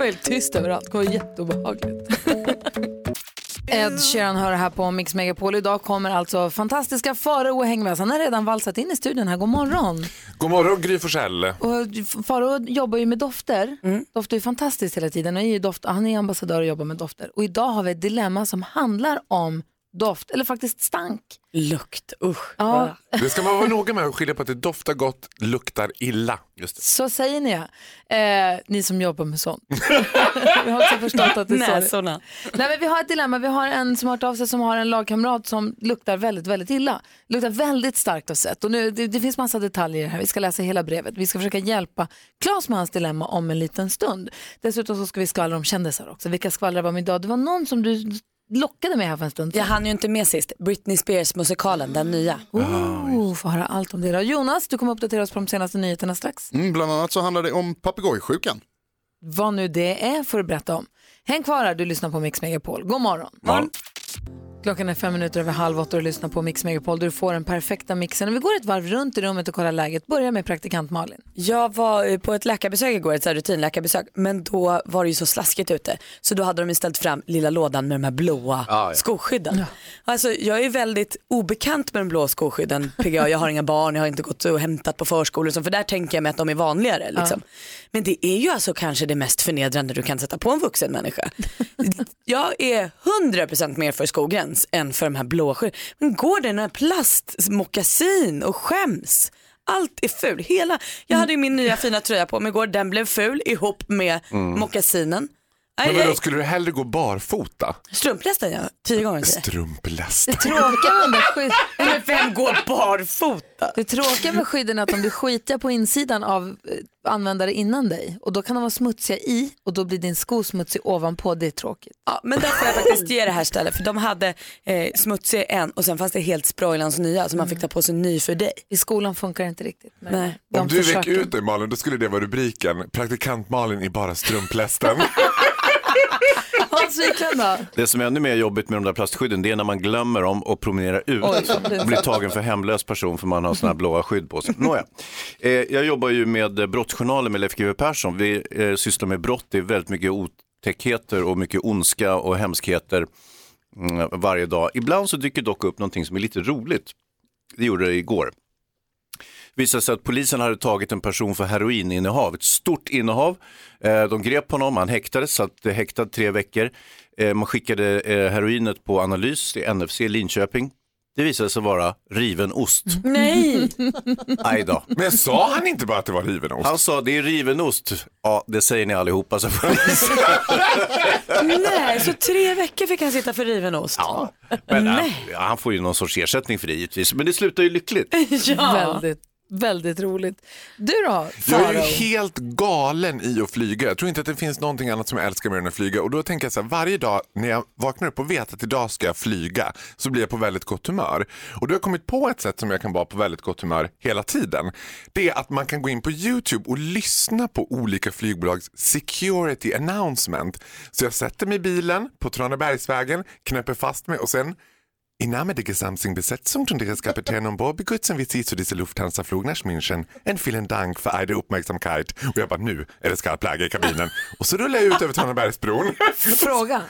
Var helt tyst överallt. Det var jätteobehagligt. Ed Sheeran hör här på Mix Megapol. Idag kommer alltså fantastiska Farao häng med oss. Han har redan valsat in i studion här. God morgon. God morgon Gry Forssell. Och Farao jobbar ju med dofter. Dofter är ju fantastiskt hela tiden. Och är ju doft, han är ambassadör och jobbar med dofter. Och idag har vi ett dilemma som handlar om doft, eller faktiskt stank. Lukt, usch. Ja, Det ska man vara noga med att skilja på att det doftar gott, luktar illa. Just det. så säger ni ja. Eh, ni som jobbar med sånt. vi har också förstått att det är så. Nej, men vi har ett dilemma. Vi har en som har hört av sig som har en lagkamrat som luktar väldigt, väldigt illa. Luktar väldigt starkt av sett. Och nu, det, det finns massa detaljer här. Vi ska läsa hela brevet. Vi ska försöka hjälpa Claes med hans dilemma om en liten stund. Dessutom så ska vi skvallra om kändisar också. Vilka skvallrar vi om idag? Det var någon som du lockade med här för en stund Jag hann ju inte med sist. Britney Spears-musikalen, den nya. Oh, få höra allt om det då. Jonas, du kommer uppdatera oss på de senaste nyheterna strax. Mm, bland annat så handlar det om papegojsjukan. Vad nu det är får du berätta om. Häng kvar här, du lyssnar på Mix Megapol. God morgon. Klockan är fem minuter över halv åtta och du lyssnar på Mix Megapol där du får den perfekta mixen. Vi går ett varv runt i rummet och kollar läget. Börja med praktikant Malin. Jag var eh, på ett läkarbesök igår, ett så här rutinläkarbesök, men då var det ju så slaskigt ute. Så då hade de ju ställt fram lilla lådan med de här blåa Ah, ja. skoskydden. Alltså, jag är väldigt obekant med de blå skoskydden, PGA. Jag har inga barn, jag har inte gått och hämtat på förskolor, så, för där tänker jag mig att de är vanligare. Liksom. Men det är ju alltså kanske det mest förnedrande du kan sätta på en vuxen människa. jag är 100% mer för skogräns än för de här blå skydden. Men går det några plastmockasin och skäms? Allt är ful. Hela, jag hade ju min nya fina tröja på mig igår, den blev ful ihop med Mm. mockasinen. Men aj. skulle du hellre gå barfota? Strumplästen ja, tio gånger till. Strumpläst. Det tråkiga med de där skydd... Men vem går barfota? Det tråkiga med skydden är att de blir skitiga på insidan av eh, användare innan dig och då kan de vara smutsiga i och då blir din sko smutsig ovanpå. Det är tråkigt. Ja, men där får jag faktiskt ge det här stället för de hade eh, smutsig en och sen fanns det helt sproilans nya så man fick ta på sig ny för dig. I skolan funkar det inte riktigt. Men Nej. Om du vek ut dig Malin, då skulle det vara rubriken. Praktikant Malin i bara strumplästen. Wiklund då? Det som är ännu mer jobbigt med de där plastskydden det är när man glömmer dem och promenerar ut Oj, och blir tagen för hemlös person för man har sådana här blåa skydd på sig. Nåja. Eh, jag jobbar ju med eh, Brottsjournalen med Leif GW Persson. Vi eh, sysslar med brott, det är väldigt mycket otäckheter och mycket ondska och hemskheter mm, varje dag. Ibland så dyker dock upp någonting som är lite roligt. Det gjorde det igår. Visade sig att polisen hade tagit en person för heroininnehav, ett stort innehav. Eh, De grep honom, han häktades, satt häktad tre veckor. Eh, Man skickade eh, heroinet på analys till NFC i Linköping. Det visade sig vara riven ost. Nej! Aj då. Men sa han inte bara att det var riven ost? Han sa det är riven ost. Ja, det säger ni allihopa. Så Nej, så tre veckor fick han sitta för riven ost? Ja. Men, Nej. han får ju någon sorts ersättning för det givetvis. Men det slutar ju lyckligt. Ja. Väldigt, väldigt roligt. Du då, Jag är ju helt galen i att flyga. Jag tror inte att det finns någonting annat som jag älskar mer än att flyga. Och då tänker jag så här, varje dag när jag vaknar upp och vet att idag ska jag flyga så blir jag på väldigt gott humör. Och då har jag kommit på ett sätt som jag kan vara på väldigt gott humör hela tiden. Det är att man kan gå in på YouTube och lyssna på olika flygbolags security announcement. Så jag sätter mig i bilen på Tranebergsvägen, knäpper fast mig och sen Im Namen der gesamten Besetzung und ihres Kapitän ombord begrüßen wir Sie zu dieser Lufthansa-Flug nach München. En vielen Dank för Ihre Uppmärksamkeit. Och jag bara, nu är det skarpt läge i kabinen. Och så rullar jag ut över Tranebergsbron. Fråga.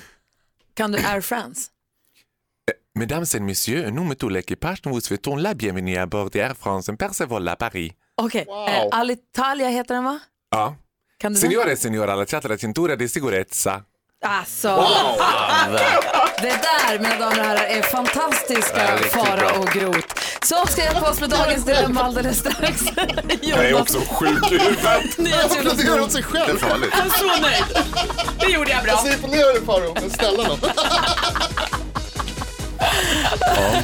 Kan du Air France? Mesdames et messieurs, nous mettons l'équipage, nous vous souhaitons la bienvenue à bord d'Air France Persevola à Paris. Okej, eh, Alitalia heter den va? Ja. Kan du Signore e signora, la cintura di sicurezza. Alltså, det där mina damer och herrar är fantastiska riktigt Fara bra. och Grot. Så ska jag på oss med dagens dilemma alldeles strax. Jag är också sjuk i huvudet. Applåderar åt sig själv. Det är farligt. Jag är så nöjd. Det gjorde jag bra. Jag ser imponerad ut Farao, men snälla nån.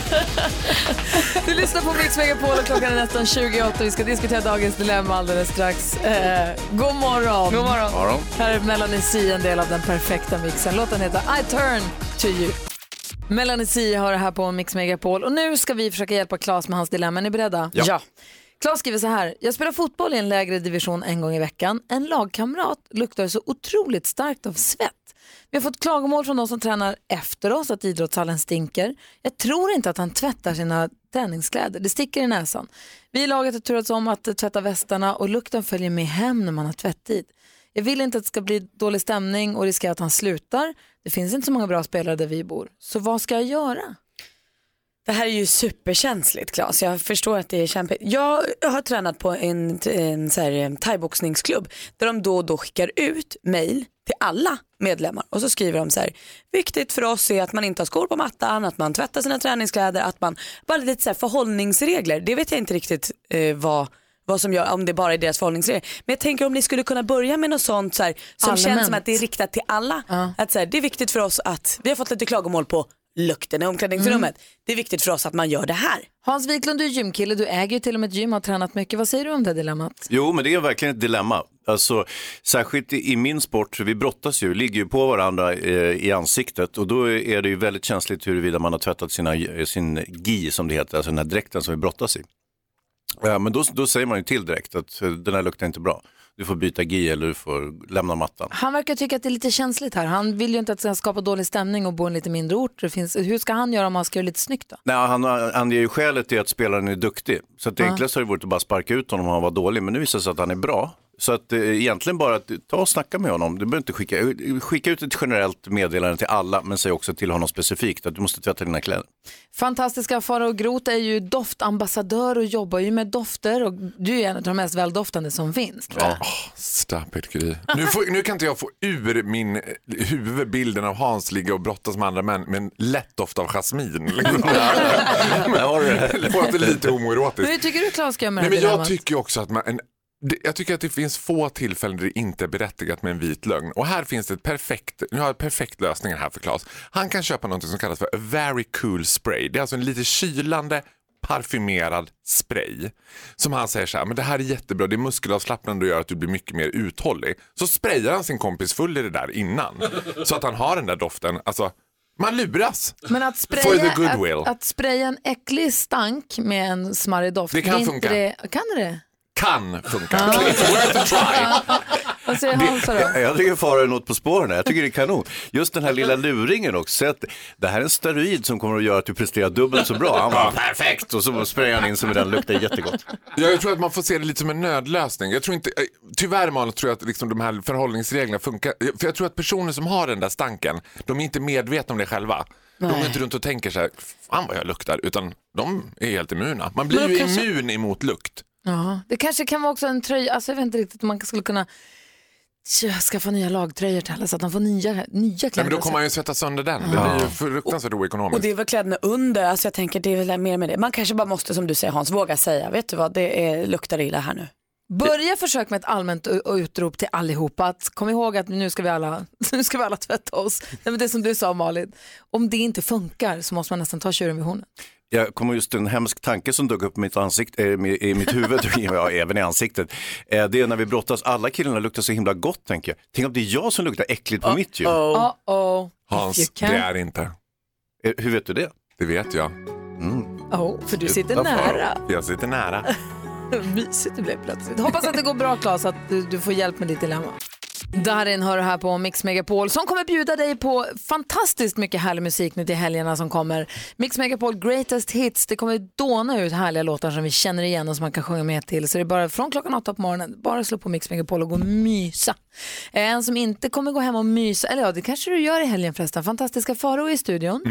Du lyssnar på Mix Megapol och klockan är nästan 28. Vi ska diskutera dagens dilemma alldeles strax. Eh, god morgon. God morgon. Morgon. Här är Melanie C, en del av den perfekta mixen. Låten heter I turn to you. Melanie C har det här på Mix Megapol och nu ska vi försöka hjälpa Claes med hans dilemma. Är ni beredda? Ja. Claes skriver så här. Jag spelar fotboll i en lägre division en gång i veckan. En lagkamrat luktar så otroligt starkt av svett. Vi har fått klagomål från de som tränar efter oss att idrottshallen stinker. Jag tror inte att han tvättar sina träningskläder. Det sticker i näsan. Vi i laget har turats om att tvätta västarna och lukten följer med hem när man har tvättid. Jag vill inte att det ska bli dålig stämning och riskera att han slutar. Det finns inte så många bra spelare där vi bor. Så vad ska jag göra? Det här är ju superkänsligt Claes. Jag förstår att det är kämpigt. Jag har tränat på en, en en thaiboxningsklubb där de då och då skickar ut mail till alla medlemmar och så skriver de så här, viktigt för oss är att man inte har skor på mattan, att man tvättar sina träningskläder, att man, bara lite så här förhållningsregler. Det vet jag inte riktigt eh, vad vad som gör, om det bara är deras förhållningsregler. Men jag tänker om ni skulle kunna börja med något sånt så här, som Allmänt. känns som att det är riktat till alla. Att så här, det är viktigt för oss att, vi har fått lite klagomål på lukten i omklädningsrummet. Det är viktigt för oss att man gör det här. Hans Wiklund, du är gymkille, du äger ju till och med ett gym och har tränat mycket. Vad säger du om det dilemmat? Jo, men det är verkligen ett dilemma. Alltså, särskilt i min sport, vi brottas ju, ligger ju på varandra eh, i ansiktet och då är det ju väldigt känsligt huruvida man har tvättat sina, eh, sin gi som det heter, alltså den här dräkten som vi brottas i. Ja, men då, då säger man ju till direkt att eh, den här luktar inte bra. Du får byta gi eller du får lämna mattan. Han verkar tycka att det är lite känsligt här. Han vill ju inte att det ska skapa dålig stämning och bo i en lite mindre ort. Det finns, hur ska han göra om han ska göra lite snyggt då? Nej, han anger ju skälet till att spelaren är duktig. Så att det enklaste hade varit att bara sparka ut honom om han var dålig. Men nu visar det sig att han är bra. Så att eh, egentligen bara att ta och snacka med honom. Du behöver inte skicka, skicka ut ett generellt meddelande till alla, men säg också till honom specifikt att du måste tvätta dina kläder. Fantastiska Farao Groth är ju doftambassadör och jobbar ju med dofter och du är en av de mest väldoftande som finns. tror jag. Stop it Gry. Nu, får, nu kan inte jag få ur min eh, huvud bilden av Hans ligga och brottas med andra män med en lätt doft av jasmin. Liksom. det låter lite Men homoerotiskt. hur tycker du Claes ska göra med Nej, det men här jag dilemmat? tycker också att man, en, jag tycker att det finns få tillfällen där det inte är berättigat med en vit lögn. Och här finns det ett perfekt, nu har jag perfekt lösning här för Claes. Han kan köpa något som kallas för a very cool spray. Det är alltså en lite kylande parfymerad spray. Som han säger så här, men det här är jättebra, det är muskelavslappnande och gör att du blir mycket mer uthållig. Så sprayar han sin kompis full i det där innan. Så att han har den där doften, alltså man luras. Men att spraya, att, att spraya en äcklig stank med en smarrig doft. Det kan inte funka. Det, kan det det? Kan funka. Ja. It's worth a try. Vad säger Hansa då? Jag tycker Farao är något på spåren. Jag tycker det är kanon. Just den här lilla luringen också. Så att det här är en steroid som kommer att göra att du presterar dubbelt så bra. Han bara perfekt och så sprayar han in sig med den. Luktar jättegott. Ja, jag tror att man får se det lite som en nödlösning. Jag tror inte, eh, tyvärr Malin, tror jag att liksom de här förhållningsreglerna funkar. För jag tror att personer som har den där stanken, de är inte medvetna om det själva. De är inte runt och tänker så här, fan vad jag luktar, utan de är helt immuna. Man blir ju kanske- immun emot lukt. Ja, det kanske kan vara också en tröja, alltså jag vet inte riktigt om man skulle kunna skaffa nya lagtröjor till alla så att de får nya, nya Nej, kläder. men då kommer man ju sätta sönder den. Det blir ju fruktansvärt Och oekonomiskt. det är väl kläderna under, alltså jag tänker det är väl mer med det. Man kanske bara måste som du säger Hans, våga säga, vet du vad, det är, luktar illa här nu. Börja försök med ett allmänt utrop till allihopa. Att kom ihåg att nu ska vi alla, nu ska vi alla tvätta oss. Nej, men det som du sa Malin, om det inte funkar så måste man nästan ta tjuren vid hornen. Jag kommer just en hemsk tanke som dök upp i mitt, ansikt, äh, i mitt huvud, ja, även i ansiktet. Eh, det är när vi brottas, alla killarna luktar så himla gott tänker jag. Tänk om det är jag som luktar äckligt på mitt gym. Uh -oh. You Hans, det är inte. Eh, Hur vet du det? Det vet jag. Oh, för du sitter Utanför. nära. Jag sitter nära. Mysigt det blev plötsligt. Hoppas att det går bra Claes, att du, du får hjälp med ditt dilemma. Darin hör du här på Mix Megapol som kommer bjuda dig på fantastiskt mycket härlig musik nu till helgerna som kommer. Mix Megapol Greatest Hits, det kommer dåna ut härliga låtar som vi känner igen och som man kan sjunga med till. Så det är bara från klockan åtta på morgonen, bara slå på Mix Megapol och gå och mysa. En som inte kommer gå hem och mysa, eller ja det kanske du gör i helgen förresten, fantastiska Faro i studion.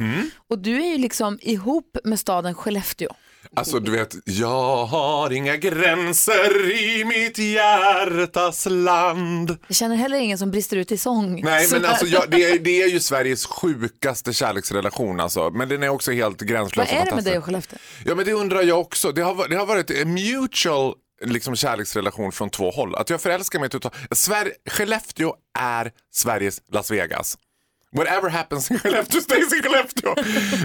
Och du är ju liksom ihop med staden Skellefteå. Alltså du vet, jag har inga gränser i mitt hjärtas land. Jag känner heller ingen som brister ut i sång. Nej men alltså jag, det, är, det är ju Sveriges sjukaste kärleksrelation alltså. Men den är också helt gränslös Vad är det med dig och Skellefteå? Ja men det undrar jag också. Det har, det har varit en mutual liksom, kärleksrelation från två håll. Att jag förälskar mig totalt. Skellefteå är Sveriges Las Vegas. Whatever happens in Skellefteå stays in Skellefteå.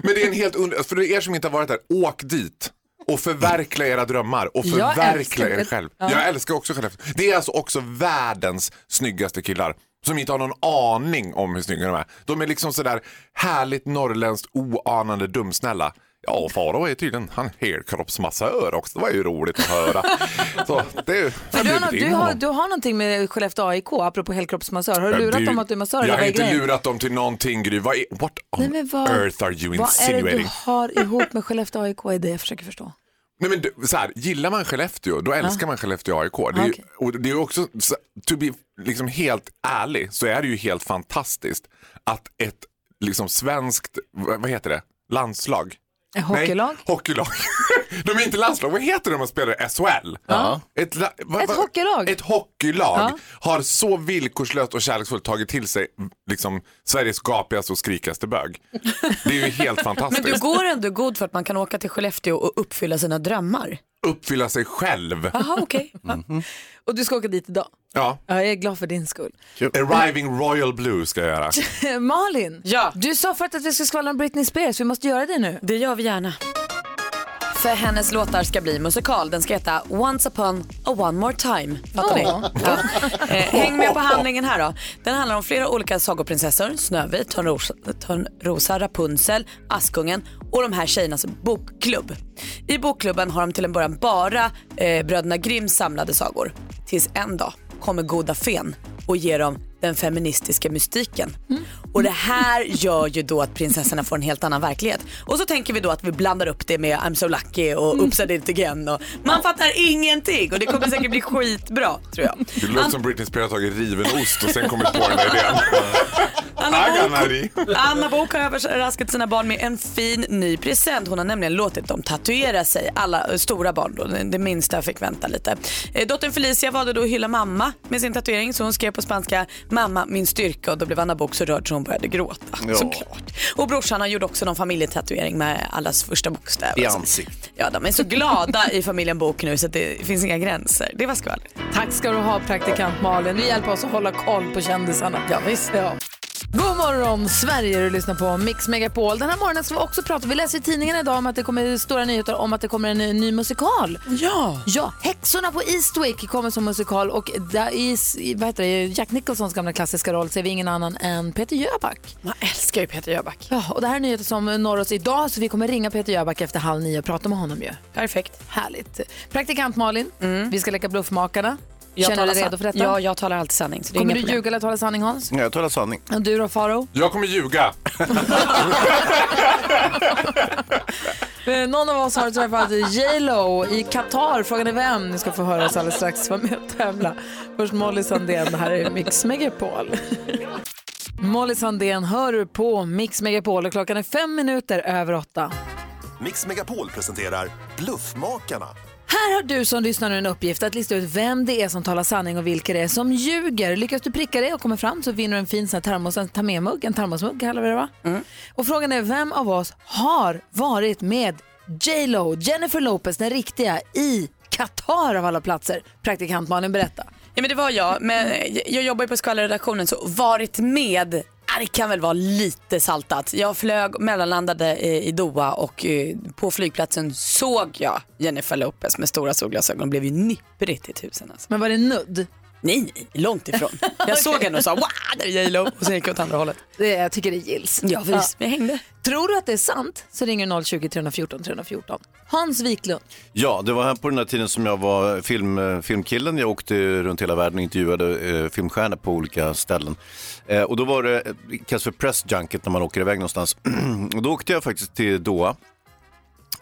Men det är en helt under... För er som inte har varit där, åk dit. Och förverkliga era drömmar och förverkliga er själv. Ja. Jag älskar också Skellefteå. Det är alltså också världens snyggaste killar. Som inte har någon aning om hur snygga de är. De är liksom sådär härligt norrländskt oanande dumsnälla. Ja, Farao är tydligen han helkroppsmassör också. Det var ju roligt att höra. Så, det du, har, du, har, du har någonting med Skellefteå AIK, apropå helkroppsmassör. Har du lurat Du- dem att du är massör? Jag har inte grejen? lurat dem till någonting Gry. Vad är, what on Nej, men vad- earth are you Vad är det du insinuating? har ihop med Skellefteå AIK? är det jag försöker förstå. Nej, men du, så här, gillar man Skellefteå, då älskar man Skellefteå AIK. Det är, ju- okej. och det är också, så- to be liksom helt ärlig, så är det ju helt fantastiskt att ett liksom svenskt, vad heter det, landslag? Hockeylag? Nej, hockeylag. De är inte landslag, vad heter det när man spelar i SHL? Ja. Ett, la- vad- Ett hockeylag? Ett hockeylag Ja. har så villkorslöst och kärleksfullt tagit till sig liksom, Sveriges gapigaste och skrikaste bög. Det är ju helt Men fantastiskt. du går ändå god för att man kan åka till Skellefteå och uppfylla sina drömmar. Uppfylla sig själv. Jaha, okej. Och du ska åka dit idag? Ja. Ja, jag är glad för din skull. Arriving Royal Blue ska jag göra. Malin, Ja. du sa förut att vi ska skvallra om Britney Spears. Vi måste göra det nu. Det gör vi gärna. För hennes låtar ska bli musikal. Den ska heta Once upon a one more time. Fattar ni? Ja. Eh, häng med på handlingen här då. Den handlar om flera olika sagoprinsessor. Snövit, Törnrosa, Törnrosa, Rapunzel, Askungen och de här tjejernas bokklubb. I bokklubben har de till en början bara eh, bröderna Grimms samlade sagor. Tills en dag kommer goda fen och ger dem den feministiska mystiken. Och det här gör ju då att prinsessorna får en helt annan verklighet. Och så tänker vi då att vi blandar upp det med I'm so lucky och I did it again. Och man fattar ingenting och det kommer säkert bli skitbra tror jag. Det låter som Britney Spears har tagit riven ost och sen kommit på den där idén. Bok. Anna Bok har överraskat sina barn med en fin ny present. Hon har nämligen låtit dem tatuera sig, alla eh, stora barn då. Det minsta fick vänta lite. Eh, Dottern Felicia valde då att hylla mamma med sin tatuering så hon skrev på spanska mamma min styrka och då blev Anna Bok så rörd så hon började gråta. Ja. Såklart. Och brorsan han gjorde också någon familjetatuering med allas första bokstäver. I ansiktet. Ja, de är så glada i familjen Bok nu så det finns inga gränser. Det var skvaller. Tack ska du ha praktikant Malin. Du hjälper oss att hålla koll på kändisarna. Ja, visst. Ja. God morgon Sverige, du lyssnar på Mix Megapol. Den här morgonen ska vi också prata, vi läser i tidningen idag om att det kommer stora nyheter om att det kommer en ny, ny musikal. Ja. Ja, Häxorna på Eastwick kommer som musikal och där i, vad heter det, Jack Nicholsons gamla klassiska roll ser vi ingen annan än Peter Jöback. Man älskar ju Peter Jöback. Ja, och det här är nyheter som når oss idag så vi kommer ringa Peter Jöback efter halv nio och prata med honom ju. Perfekt. Härligt. Praktikant Malin, vi ska leka Bluffmakarna. Jag Känner du talar dig redo för detta? Ja, jag talar alltid sanning. Så det Kommer du ljuga eller tala sanning Hans? Ja, Jag talar sanning. Och du då Faro? Jag kommer ljuga. Eh, Någon av oss har träffat J Lo i Qatar. Frågan är vem? Ni ska få höra oss alldeles strax. Var med och tävla. Först Molly Sandén. Det här är Mix Megapol. Molly Sandén hör du på Mix Megapol och klockan är fem minuter över åtta. Mix Megapol presenterar Bluffmakarna. Här har du som lyssnar nu en uppgift att lista ut vem det är som talar sanning och vilka det är som ljuger. Lyckas du pricka det och kommer fram så vinner du en fin sån här termos, en ta med mugg, en termosmugg kallar vi det va? Och frågan är vem av oss har varit med J Lo, Jennifer Lopez, den riktiga, i Qatar av alla platser? Praktikant Malin, berätta. Ja men det var jag, men jag jobbar ju på skvallerredaktionen så varit med, det kan väl vara lite saltat. Jag flög, mellanlandade i Doha och eh, på flygplatsen såg jag Jennifer Lopez med stora solglasögon. blev ju nipprigt i tusen alltså. Men var det nudd? Nej, långt ifrån. Jag såg henne och sa wow, där är J Lo och sen gick jag åt andra hållet. Det, jag tycker det gills. Ja visst, jag hängde. Tror du att det är sant så ringer 020 314 314. Hans Wiklund. Ja, det var här på den här tiden som jag var film, eh, filmkillen. Jag åkte runt hela världen och intervjuade eh, filmstjärnor på olika ställen. Eh, och då var det, eh, kallas för press junket när man åker iväg någonstans. och då åkte jag faktiskt till Doha.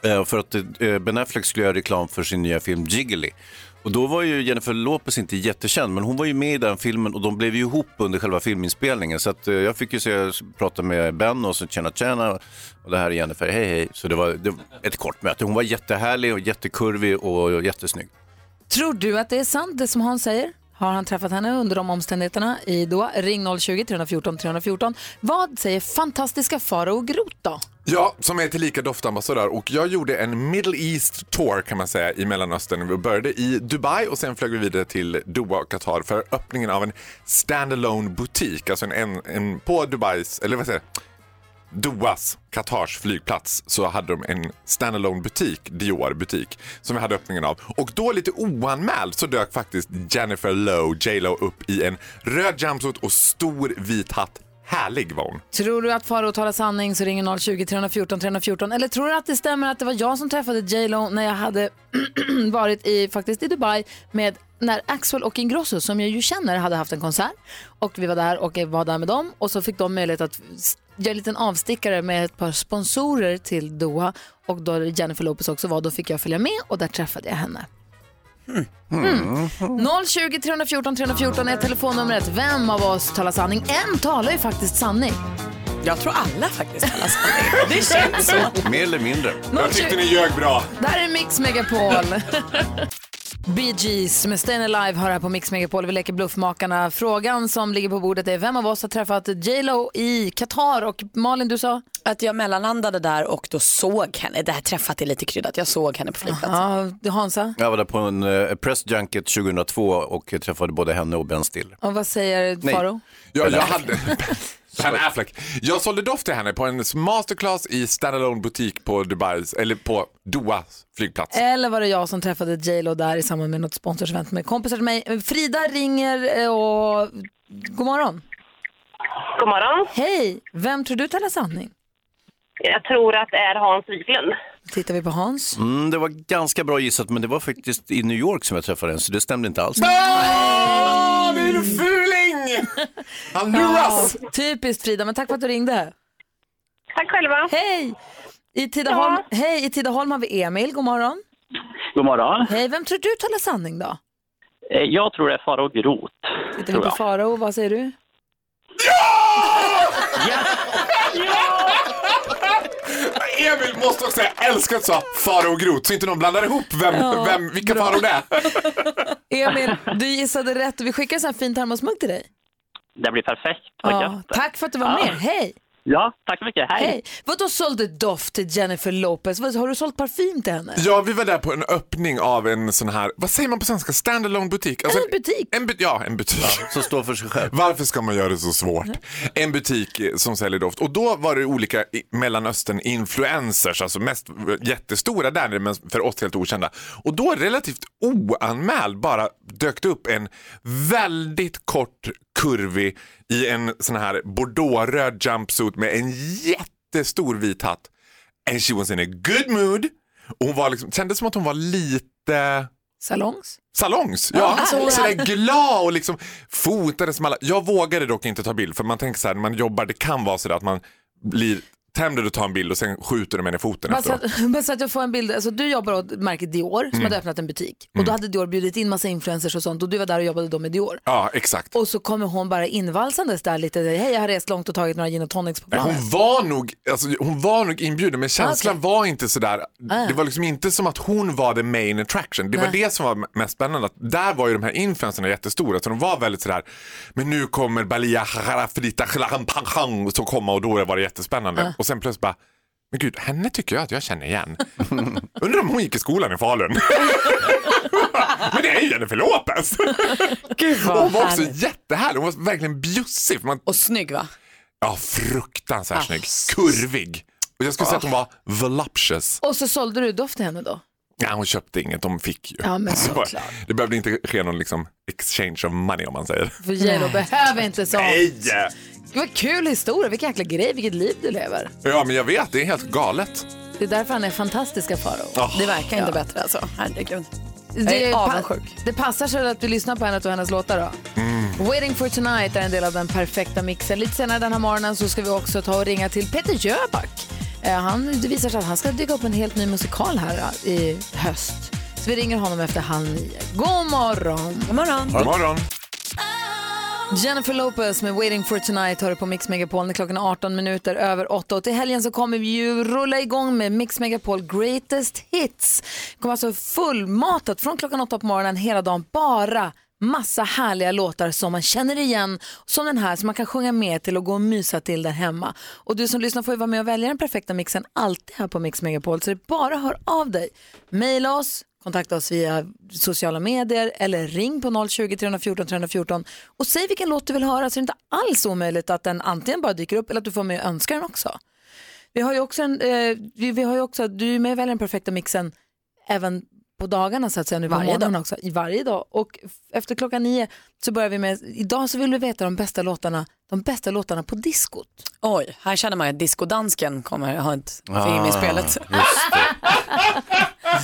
Eh, för att eh, Ben Affleck skulle göra reklam för sin nya film Jiggly. Och då var ju Jennifer Lopez inte jättekänd, men hon var ju med i den filmen och de blev ju ihop under själva filminspelningen. Så att, eh, jag fick ju se, prata med Ben och så tjena tjena och det här är Jennifer, hej hej. Så det var, det var ett kort möte. Hon var jättehärlig och jättekurvig och jättesnygg. Tror du att det är sant det som Hans säger? Har han träffat henne under de omständigheterna i då? Ring 020 314 314. Vad säger fantastiska Farao Groth då? Ja, som är tillika doftambassadör och jag gjorde en Middle East tour kan man säga i Mellanöstern. Vi började i Dubai och sen flög vi vidare till Doha och Qatar för öppningen av en standalone butik, alltså en, en, en på Dubais, eller vad säger jag? Dohas, Qatars flygplats, så hade de en standalone butik, Dior butik, som vi hade öppningen av. Och då lite oanmäld så dök faktiskt Jennifer Lowe, Lo, upp i en röd jumpsuit och stor vit hatt. Härlig var hon. Tror du att Farao talar sanning så ringer 020 314 314. Eller tror du att det stämmer att det var jag som träffade J Lo när jag hade varit i, faktiskt i Dubai med när Axel och Ingrosso, som jag ju känner, hade haft en konsert. Och vi var där och jag var där med dem och så fick de möjlighet att göra en liten avstickare med ett par sponsorer till Doha. Och då Jennifer Lopez också var, då fick jag följa med och där träffade jag henne. Mm. 020 314 314 är telefonnumret. Vem av oss talar sanning? En talar ju faktiskt sanning. Jag tror alla faktiskt talar sanning. Det känns så. Mer eller mindre. Jag tyckte ni ljög bra. Där är Mix Megapol. Bee Gees med Stayin' Alive har här på Mix Megapol. Vi leker Bluffmakarna. Frågan som ligger på bordet är vem av oss har träffat J Lo i Qatar? Och Malin, du sa? att jag mellanlandade där och då såg henne. Det här träffat är lite kryddat. Jag såg henne på flygplatsen. Ja, Hansa, Jag var där på en eh, press junket 2002 och träffade både henne och Ben Stiller. och vad säger Nej. Faro? Ja, jag hade... Ben Affleck. Jag sålde doft till henne på en masterclass i standalone butik på Dubais, eller på Doha flygplats. Eller var det jag som träffade J Lo där i samband med något sponsorsevent med kompisar till mig? Frida ringer eh, och... God morgon. God morgon. Hej! Vem tror du talar sanning? Jag tror att det är Hans Wiklund. Tittar vi på Hans. Mm, det var ganska bra gissat, men det var faktiskt i New York som jag träffade henne, så det stämde inte alls. Ah, det är Han luras! Ja, typiskt Frida, men tack för att du ringde. Tack själva. Hej! I Tidaholm, Hej! I Tidaholm har vi Emil, god morgon. God morgon. Hej, vem tror du talar sanning då? Eh, Jag tror det är Farao Groth. Tittar vi på. Farao, vad säger du? Emil måste också säga, älskar att sa Farao Groth så inte någon blandar ihop vem, Ja, vem, vilka. Farao det är. Emil, du gissade rätt och vi skickar en sån här fin termosmugg till dig. Det blir perfekt. Vad Ja, gött. tack för att du var Ja. med, hej! Ja, tack så mycket. Hej. Hej! Vadå sålde doft till Jennifer Lopez? Har du sålt parfym till henne? Ja, vi var där på en öppning av en sån här, vad säger man på svenska, standalone butik? Alltså, en butik? En bu- ja, en butik. Som står för sig själv. Varför ska man göra det så svårt? En butik eh, som säljer doft. Och då var det olika Mellanöstern-influencers, alltså mest jättestora där, men för oss helt okända. Och då relativt oanmäld bara dök det upp en väldigt kort kurvig i en sån här bordeauxröd jumpsuit med en jättestor vit hatt. And she was in a good mood. Och hon var liksom, kändes som att hon var lite Salongs? Salongs, ja. Ja, alltså- sådär glad och liksom fotade som alla. Jag vågade dock inte ta bild för man tänker så här när man jobbar, det kan vara så att man blir tänder och tar en bild och sen skjuter du med den i foten Bara så, bara så att jag får en bild, alltså du jobbar åt märket Dior som Mm. hade öppnat en butik och då hade Dior bjudit in massa influencers och sånt och du var där och jobbade då med Dior. Ja, exakt. Och så kommer hon bara invalsandes där lite, hej jag har rest långt och tagit några gin och tonics på planet. Hon var, nog, alltså, hon var nog inbjuden men känslan Okej. var inte sådär. Ah. Det var liksom inte som att hon var the main attraction. Det var Nej. det som var mest spännande. Att där var ju de här influencerna jättestora så de var väldigt sådär, men nu kommer Balia Harafrita som komma och då var det jättespännande. Ah. Och sen plötsligt bara, men gud, henne tycker jag att jag känner igen. Undrar om hon gick i skolan i Falun. men det är ju Jennifer Lopez. Gud Och hon var också jättehärlig, hon var verkligen bjussig. Man... Och snygg va? Ja, fruktansvärt Ah, snygg. Kurvig. Och jag skulle säga att hon var voluptuous. Och så sålde du doft till henne då? Ja, hon köpte inget, de fick ju. Ja, men såklart. Det behövde inte ske någon liksom, exchange of money om man säger. För J.Lo behöver inte sånt. Nej! Det var en kul historia, vilken jäkla grej, vilket liv du lever. Ja, men jag vet, det är helt galet. Det är därför han är fantastiska Farao. Oh. Det verkar inte Ja. bättre alltså. Herregud. Det, är pa- avundsjuk. det passar sig att du lyssnar på henne och hennes låtar då. Mm. Waiting for tonight är en del av den perfekta mixen. Lite senare den här morgonen så ska vi också ta och ringa till Peter Jöback. Eh, Han, det visar sig att han ska dyka upp en helt ny musikal här i höst. Så vi ringer honom efter halv nio. God morgon! God morgon! God morgon. Jennifer Lopez med Waiting for tonight har du på Mix Megapol när klockan är 18 minuter över 8. Och till helgen så kommer vi ju rulla igång med Mix Megapol Greatest Hits. Det kommer alltså fullmatat från klockan 8 på morgonen hela dagen. Bara massa härliga låtar som man känner igen. Som den här som man kan sjunga med till och gå och mysa till där hemma. Och du som lyssnar får ju vara med och välja den perfekta mixen alltid här på Mix Megapol. Så det är bara hör av dig. Maila oss, kontakta oss via sociala medier eller ring på 020 314 314 och säg vilken låt du vill höra så det är inte alls omöjligt att den antingen bara dyker upp eller att du får med och önska den också. Vi har ju också, en, eh, vi, vi har ju också du är med och väljer den perfekta mixen även på dagarna så att säga, nu på Varje dag. också, i varje dag. Och efter klockan nio så börjar vi med, idag så vill vi veta de bästa låtarna, de bästa låtarna på diskot. Oj, här känner man ju att discodansken kommer ha ett finger i spelet.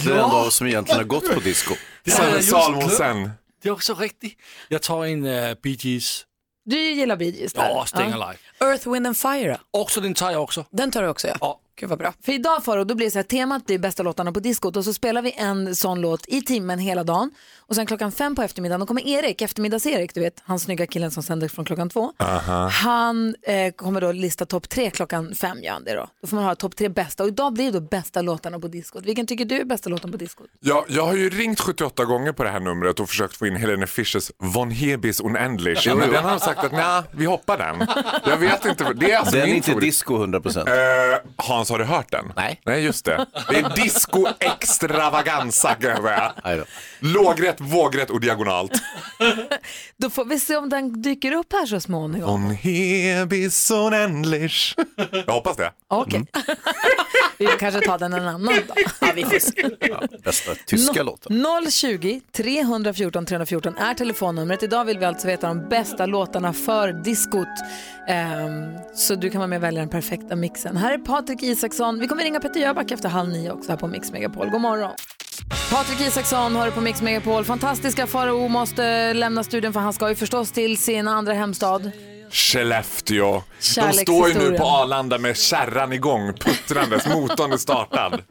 Det är en av oss som egentligen har gått på disco. Sanne Salmonsen. Det är också riktigt. Jag tar en uh, Bee Gees. Du gillar Bee Gees där. Ja, Staying Alive. Earth, Wind and Fire då? Också den tar jag också. Den tar du också ja. Ja, Gud vad bra. För idag Faro, då blir det så här, temat blir bästa låtarna på diskot och så spelar vi en sån låt i timmen hela dagen. Och sen klockan fem på eftermiddagen, då kommer Erik, eftermiddags-Erik, du vet, han snygga killen som sänder från klockan två. Aha. Han eh, kommer då lista topp tre klockan fem, gör han det då. Då får man ha topp tre bästa och idag blir det då bästa låtarna på diskot. Vilken tycker du är bästa låten på diskot? Ja, jag har ju ringt 78 gånger på det här numret och försökt få in Helene Fischers Von Hebis Unendlich. Men den har sagt att nej, vi hoppar den. Vet inte. Det är alltså Den är min inte favorit. disco 100%. Eh, Hans, har du hört den? Nej. Nej, just det. Det är disco extravaganza kan jag säga. Lågrätt, vågrätt och diagonalt. Då får vi se om den dyker upp här så småningom. Von Hebis Unendlich. Jag hoppas det. Okej. vi kanske tar den en annan dag. Ja, vi får se. Bästa tyska No- låten. 020 314 314 är telefonnumret. Idag vill vi alltså veta de bästa låtarna för diskot. Ehm, så du kan vara med och välja den perfekta mixen. Här är Patrik Isaksson. Vi kommer ringa Peter Jöback efter halv nio också här på Mix Megapol. God morgon. Patrik Isaksson har du på Mix Megapol. Fantastiska Farao måste lämna studion för han ska ju förstås till sin andra hemstad. Skellefteå. De står ju nu på Arlanda med kärran igång, puttrandes, motorn är startad.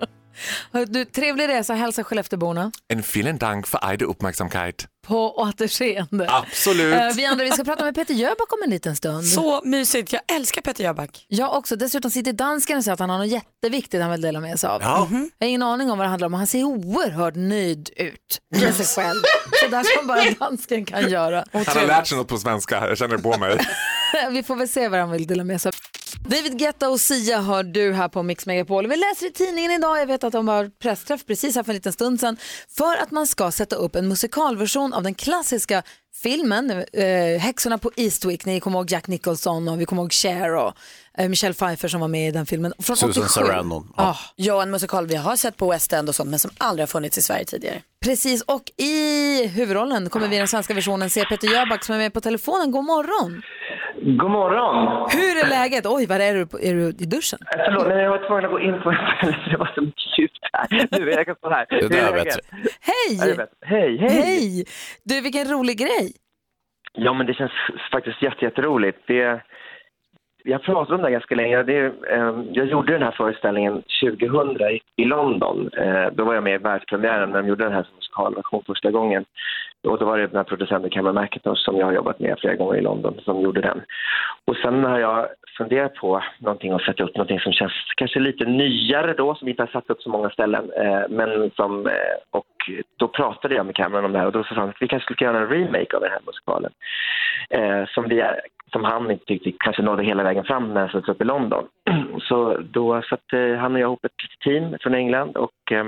Du, trevlig resa, hälsa Skellefteåborna. En vielen Dank för eure Uppmärksamkeit. På återseende. Absolut. Eh, vi andra vi ska prata med Peter Jöback om en liten stund. Så mysigt, jag älskar Peter Jöback. Jag också. Dessutom sitter dansken och säger att han har något jätteviktigt han vill dela med sig av. Ja. Jag har ingen aning om vad det handlar om. Han ser oerhört nöjd ut med sig själv. Så där som bara dansken kan göra. Han har lärt sig något på svenska, jag känner det på mig. Vi får väl se vad han vill dela med sig av. David Guetta och Sia hör du här på Mix Megapol. Vi läser i tidningen idag, jag vet att de har pressträff precis här för en liten stund sedan, för att man ska sätta upp en musikalversion av den klassiska filmen eh, Häxorna på Eastwick. Ni kommer ihåg Jack Nicholson och vi kommer ihåg Cher och eh, Michelle Pfeiffer som var med i den filmen. Från Susan 87. Sarandon. Ja. Ja, en musikal vi har sett på West End och sånt men som aldrig har funnits i Sverige tidigare. Precis, och i huvudrollen kommer vi i den svenska versionen se Peter Jöback som är med på telefonen. God morgon! God morgon! Hur är läget? Oj, var är du? på- Är du i duschen? Eh, Förlåt, nej, jag var tvungen att gå in på ställe för det var så mycket ljud här. Nu, jag kan stå här. Det där är är bättre. Hej! Är. Hej, hej! Hej! Du, vilken rolig grej. Ja, men det känns faktiskt jätte, jätteroligt. Det, jag pratade om det ganska länge. Det, eh, jag gjorde den här föreställningen 2000 i, i London. Eh, då var jag med i världspremiären när de gjorde den här som musikalversion första gången. Och då var det den här producenten Cameron McIntosh som jag har jobbat med flera gånger i London som gjorde den. Och sen har jag funderat på någonting och sätta upp någonting som känns kanske lite nyare då, som inte har satt upp så många ställen. Eh, men som, eh, och då pratade jag med Cameron om det här och då sa han att vi kanske skulle göra en remake av den här musikalen. Eh, som, vi, som han inte tyckte kanske nådde hela vägen fram när den sattes upp i London. Så då satte han och jag ihop ett team från England och eh,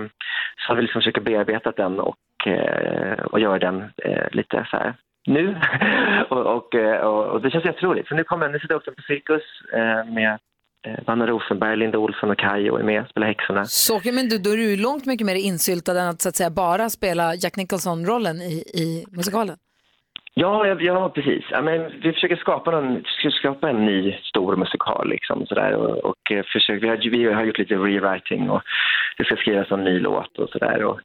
så har vi liksom försökt bearbeta den och, eh, och gör den eh, lite så här nu. och, och, eh, och, och det känns jätteroligt. För nu kommer nu sitter jag också på Cirkus eh, med eh, Vanna Rosenberg, Linda Olsson och Kajo är med och spelar häxorna. Så, men du, då är du långt mycket mer insyltad än att, så att säga, bara spela Jack Nicholson-rollen i, i musikalen. Ja, ja, precis. Ja, men vi försöker skapa, någon, försöker skapa en ny stor musikal. Liksom, sådär, och, och eh, försöker, vi, har, vi har gjort lite rewriting och det ska skrivas en ny låt och sådär.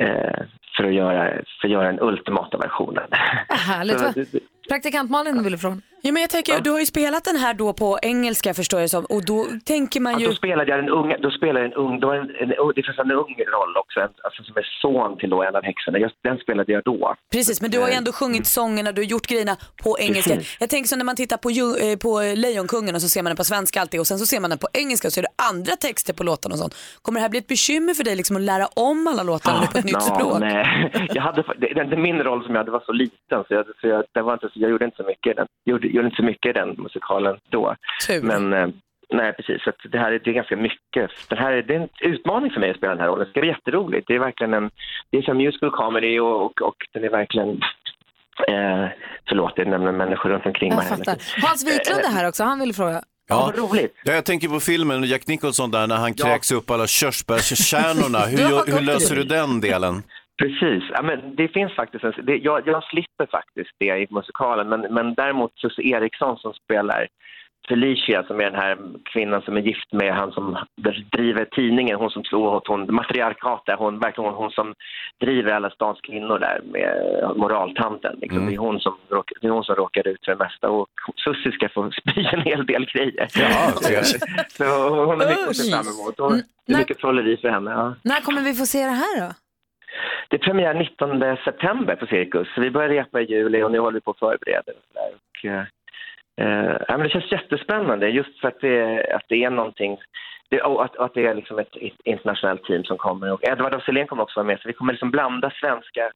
Eh, för, att göra, för att göra den ultimata versionen. Härligt. Så det- Praktikant Malin ville fråga. Ja, men jag tänker, du har ju spelat den här då på engelska förstår jag som och då tänker man ju... Ja, då spelade jag en ung, då spelade jag en ung, då en, en, det finns en ung roll också, en, alltså som är son till då en av häxorna. Just den spelade jag då. Precis, men du har ju ändå sjungit sångerna, du har gjort grejerna på engelska. Precis. Jag tänker så när man tittar på, ju- eh, på Lejonkungen och så ser man den på svenska alltid och sen så ser man den på engelska och så är det andra texter på låtarna och sånt. Kommer det här bli ett bekymmer för dig liksom att lära om alla låtarna nu på ett nytt Ja, språk? Nej. Jag hade, det, det, min roll som jag hade var så liten så jag, så jag, det var inte, så jag gjorde inte så mycket i den, gjorde, gjorde inte så mycket i den musikalen då. Tur. Men eh, nej, precis. Så att det här är, det är ganska mycket. Det här är, det är en utmaning för mig att spela den här rollen. Det ska bli jätteroligt. Det är verkligen en, det är som musical comedy och, och, och den är verkligen Eh, förlåt, är nämligen människor runt omkring Jag mig. fattar. Hans Wiklund är här också, han vill fråga. Ja. ja, jag tänker på filmen Jack Nicholson där när han kräks upp alla körsbärskärnorna. Hur, hur löser du den delen? Precis, ja, men det finns faktiskt en, det, jag, jag slipper faktiskt det i musikalen men, men däremot Susie Eriksson som spelar Felicia som är den här kvinnan som är gift med han som driver tidningen, hon som tror att hon, matriarkatet, hon, verkligen hon, hon som driver alla stans kvinnor där med moraltanten. Liksom. Det, är hon som råkar, det är hon som råkar ut för det mesta och Sussi ska få spy en hel del grejer. Ja, så, hon har mycket att se fram emot. Och det är mycket trolleri för henne. Ja. När kommer vi få se det här då? Det är premiär 19 september på Cirkus. Så vi börjar repa i juli och nu håller vi på att förbereda. Och eh, eh, ja, men det känns jättespännande just för att det, att det är någonting det, och att, att det är liksom ett, ett internationellt team som kommer. Och Edvard af Sillén kommer också vara med så vi kommer liksom blanda svenska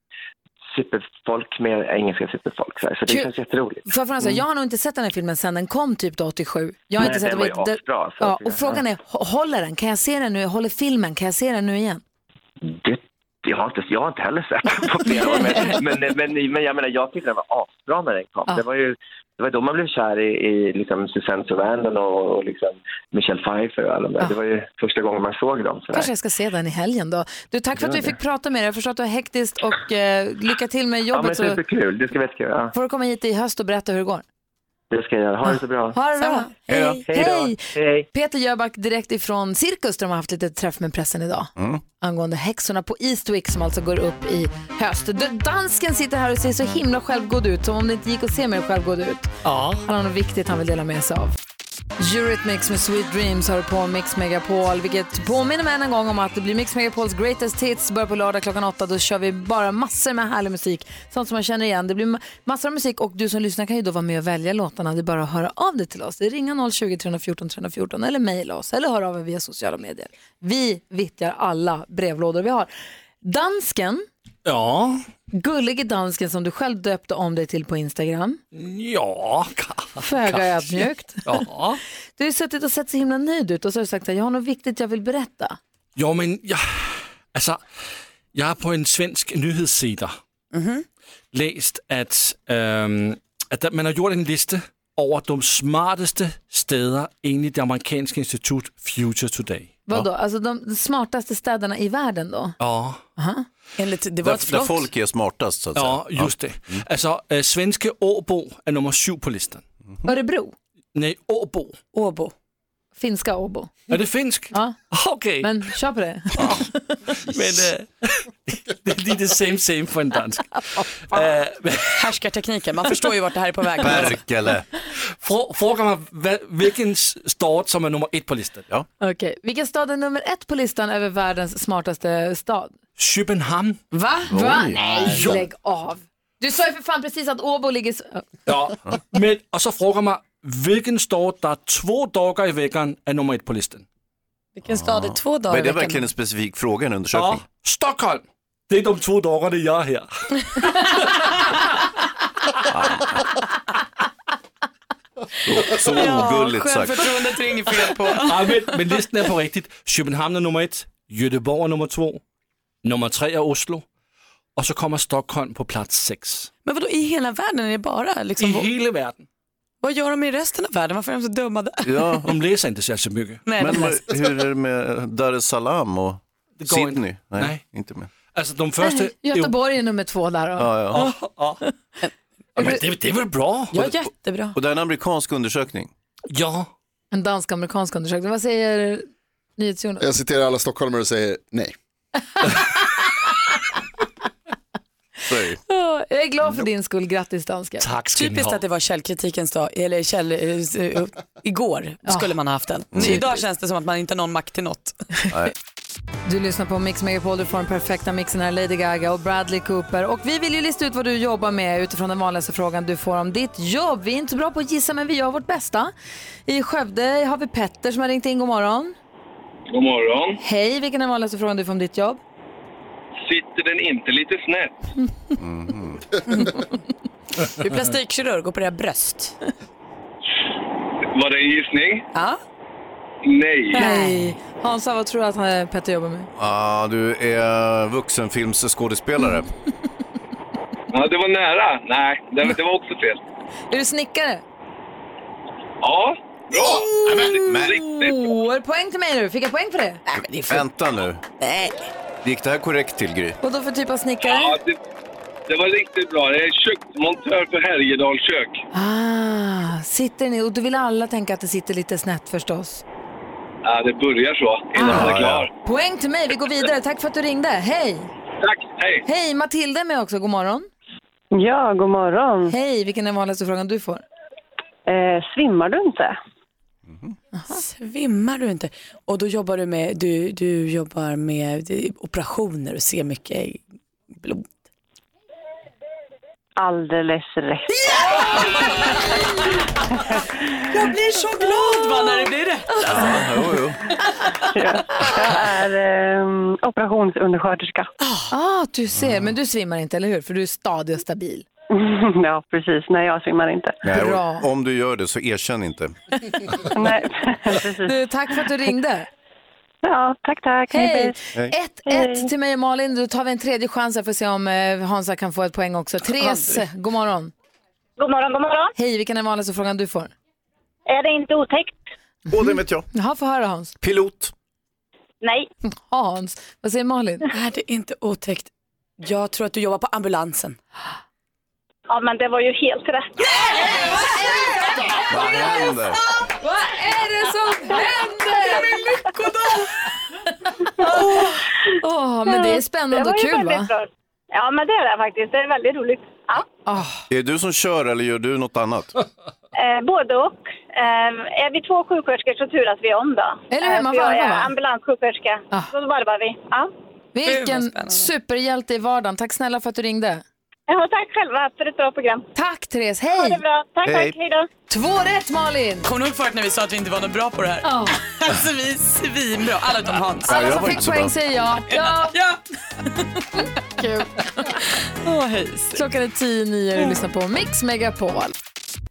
superfolk med engelska superfolk. Så, det Kul. känns jätteroligt. Får jag, så här, jag har nog inte sett den här filmen sedan den kom typ då 87. Jag har Nej, inte sett den var ju det- så ja, och frågan är, hå- håller den? Kan jag se den nu? Håller filmen? Kan jag se den nu igen? Det, jag, har inte, jag har inte heller sett den på flera år, men, men, men, men jag menar, jag tyckte den var asbra när den kom. Ja. Det var ju det var då man blev kär i, i liksom Susanne Sarandon och, och liksom Michelle Pfeiffer och alla de där. Det var ju första gången man såg dem. Sådär. Kanske jag ska se den i helgen då. Du, tack för att vi det. fick prata med dig. Jag förstår att du är hektiskt och eh, lycka till med Ja, jobbet. men så superkul. Det ska bli jättekul. Ja. får du komma hit i höst och berätta hur det går. Det ska jag göra. Ha det så bra. Ha det bra. Hej. Hej. Hej. Hej. Peter Jöback direkt ifrån Cirkus där de har haft lite träff med pressen idag. Mm. Angående häxorna på Eastwick som alltså går upp i höst. Dansken sitter här och ser så himla självgod ut, som om det inte gick att se mer självgod ut. Ja. Han har något viktigt han vill dela med sig av. Eurythmics med Sweet Dreams har du på Mix Megapol, vilket påminner mig än en gång om att det blir Mix Megapols Greatest Hits, börjar på lördag klockan åtta. Då kör vi bara massor med härlig musik, sånt som man känner igen. Det blir massor av musik och du som lyssnar kan ju då vara med och välja låtarna. Det är bara att höra av dig till oss. Det är ringa 020 314 314 eller mejla oss eller höra av er via sociala medier. Vi vittjar alla brevlådor vi har. Dansken, Ja, gullige dansken som du själv döpte om dig till på Instagram. ja. Föga ödmjukt. Ja. Du har suttit och sett så himla nöjd ut och så har du sagt att jag har något viktigt jag vill berätta. Jo, men jag, alltså, jag har på en svensk nyhedssida läst att, ehm, att man har gjort en lista över de smartaste städer enligt det amerikanska institut Future Today. Vadå? Alltså de smartaste städerna i världen då? Ja. Aha. Enligt, det Där, där folk är smartast så att Ja, säga. just det. Alltså, äh, svenska Åbo är nummer sju på listan. Örebro? Nej, Åbo. Åbo. Finska Åbo? Är det finskt? Ja. Okej. Men kör på det. Men äh, det är lite same same för en dansk. Äh, men- Härskartekniken, man förstår ju vart det här är på väg. Perkele. Frå- Fråga mig va- vilken stad som är nummer ett på listan. Ja. Okej, vilken stad är nummer ett på listan över världens smartaste stad? Köpenhamn. Va? Va? Nej, lägg av. Du sa ju för fan precis att Åbo ligger... s- Ja. Men, och så frågar man vilken stad där två dagar i veckan är nummer ett på listan. Vilken stad är två dagar Men i är det veckan? verkligen en specifik fråga, en undersökning? Ja, Stockholm. Det är de två dagarna jag är här. Så ogulligt sagt. Självförtroendet ringer fel på. Ja, men, men listan är på riktigt. Köpenhamn är nummer ett, Göteborg är nummer två, nummer tre är Oslo och så kommer Stockholm på plats sex. Men vadå, i hela världen är det bara liksom, I hela världen. Vad gör de i resten av världen? Varför är de så dumma där? Ja. De läser inte särskilt mycket. Nej, Men hur är det med Dar es Salaam och Det går Sydney? inte. Nej, Nej. inte med. Alltså de första... Göteborg är nummer två där. då. Ja, ja. Ja, ja. Ja, men det, det är väl bra? Ja, jättebra. Och det är en amerikansk undersökning. Ja. En dansk-amerikansk undersökning. Vad säger NyhetsJonas? Jag citerar alla stockholmare och säger nej. Ja, Jag är glad för din skull. Grattis dansken. Tack ska ni Typiskt ha. att det var källkritikens dag, eller käll, eh, eh, igår skulle man ha haft den. Mm. Idag känns det som att man inte har någon makt till något. Nej. Du lyssnar på Mix Megapol, du får den perfekta mixen här, Lady Gaga och Bradley Cooper. Och vi vill ju lista ut vad du jobbar med utifrån den vanligaste frågan du får om ditt jobb. Vi är inte så bra på att gissa men vi gör vårt bästa. I Skövde har vi Petter som har ringt in, god morgon. God morgon. Hej, vilken är den vanligaste frågan du får om ditt jobb? Sitter den inte lite snett? Du är plastikkirurg och opererar bröst. Var det en gissning? Ja. Nej. Nej. Hansa, vad tror du att han, Petter jobbar med? Ja, du är vuxenfilmsskådespelare. Ja, det var nära. Nej, det, det var också fel. Är du snickare? Ja. Bra! Men. Oh, är det poäng till mig nu? Fick jag poäng för det? vänta nu. Nej. Gick det här korrekt till Gry? Vad då för typ av snickare? Ja, det, det var riktigt bra. Jag är köksmontör för Härjedals kök. Ah, sitter ni och då vill alla tänka att det sitter lite snett förstås. Ja, det börjar så innan man är klar. Poäng till mig, vi går vidare. Tack för att du ringde. Hej! Tack, hej! Hej, Matilda är med också. God morgon. Ja, god morgon. Hej, vilken är vanligaste frågan du får? Eh, svimmar du inte? Svimmar du inte? Och då jobbar du med, du, du jobbar med operationer och ser mycket blod. Alldeles rätt. Jag blir så glad va, när det blir rätt. jo, jo. Jag är eh, operationsundersköterska. Ah, du ser. Men du svimmar inte, eller hur? För du är stadig och stabil. ja, precis. Nej, jag svimmar inte. Nej, Bra. om du gör det så erkänn inte. Nej, precis. Du, tack för att du ringde. Ja, tack, tack. Hej! Hej. 1-1 till mig och Malin. Då tar vi en tredje chans här för att se om eh, Hansa kan få ett poäng också. Therese, god morgon. God morgon, god morgon. Hej, vilken är vanligaste frågan du får? Är det inte otäckt? Åh, det vet jag. Jaha, få höra Hans. Pilot. Nej. Hans, vad säger Malin? Är det inte otäckt? Jag tror att du jobbar på ambulansen. Ja, men det var ju helt rätt. Vad händer? Vad är det som händer? Åh, men det är spännande och kul va? Ja, men det är det faktiskt. Det är väldigt roligt. Ja. Är det du som kör eller gör du något annat? Eh, både och. Eh, är vi två sjuksköterskor så turas vi om då. Eller hur, Eh, man för jag varvar, är va? ambulanssjuksköterska. Så varvar vi. Ja. Vilken superhjälte i vardagen. Tack snälla för att du ringde. Ja, tack själva för ett bra program. Tack Therese, hej! Ha det bra. Tack, Hej. tack. Hej då. Två rätt Malin! Kommer du ihåg förut när vi sa att vi inte var något bra på det här? Ja. alltså vi är svinbra, alla utom Hans. Alla som fick poäng säger ja. Ja! ja. Kul. Åh, hej. Klockan är tio nio och du lyssnar på Mix Megapol.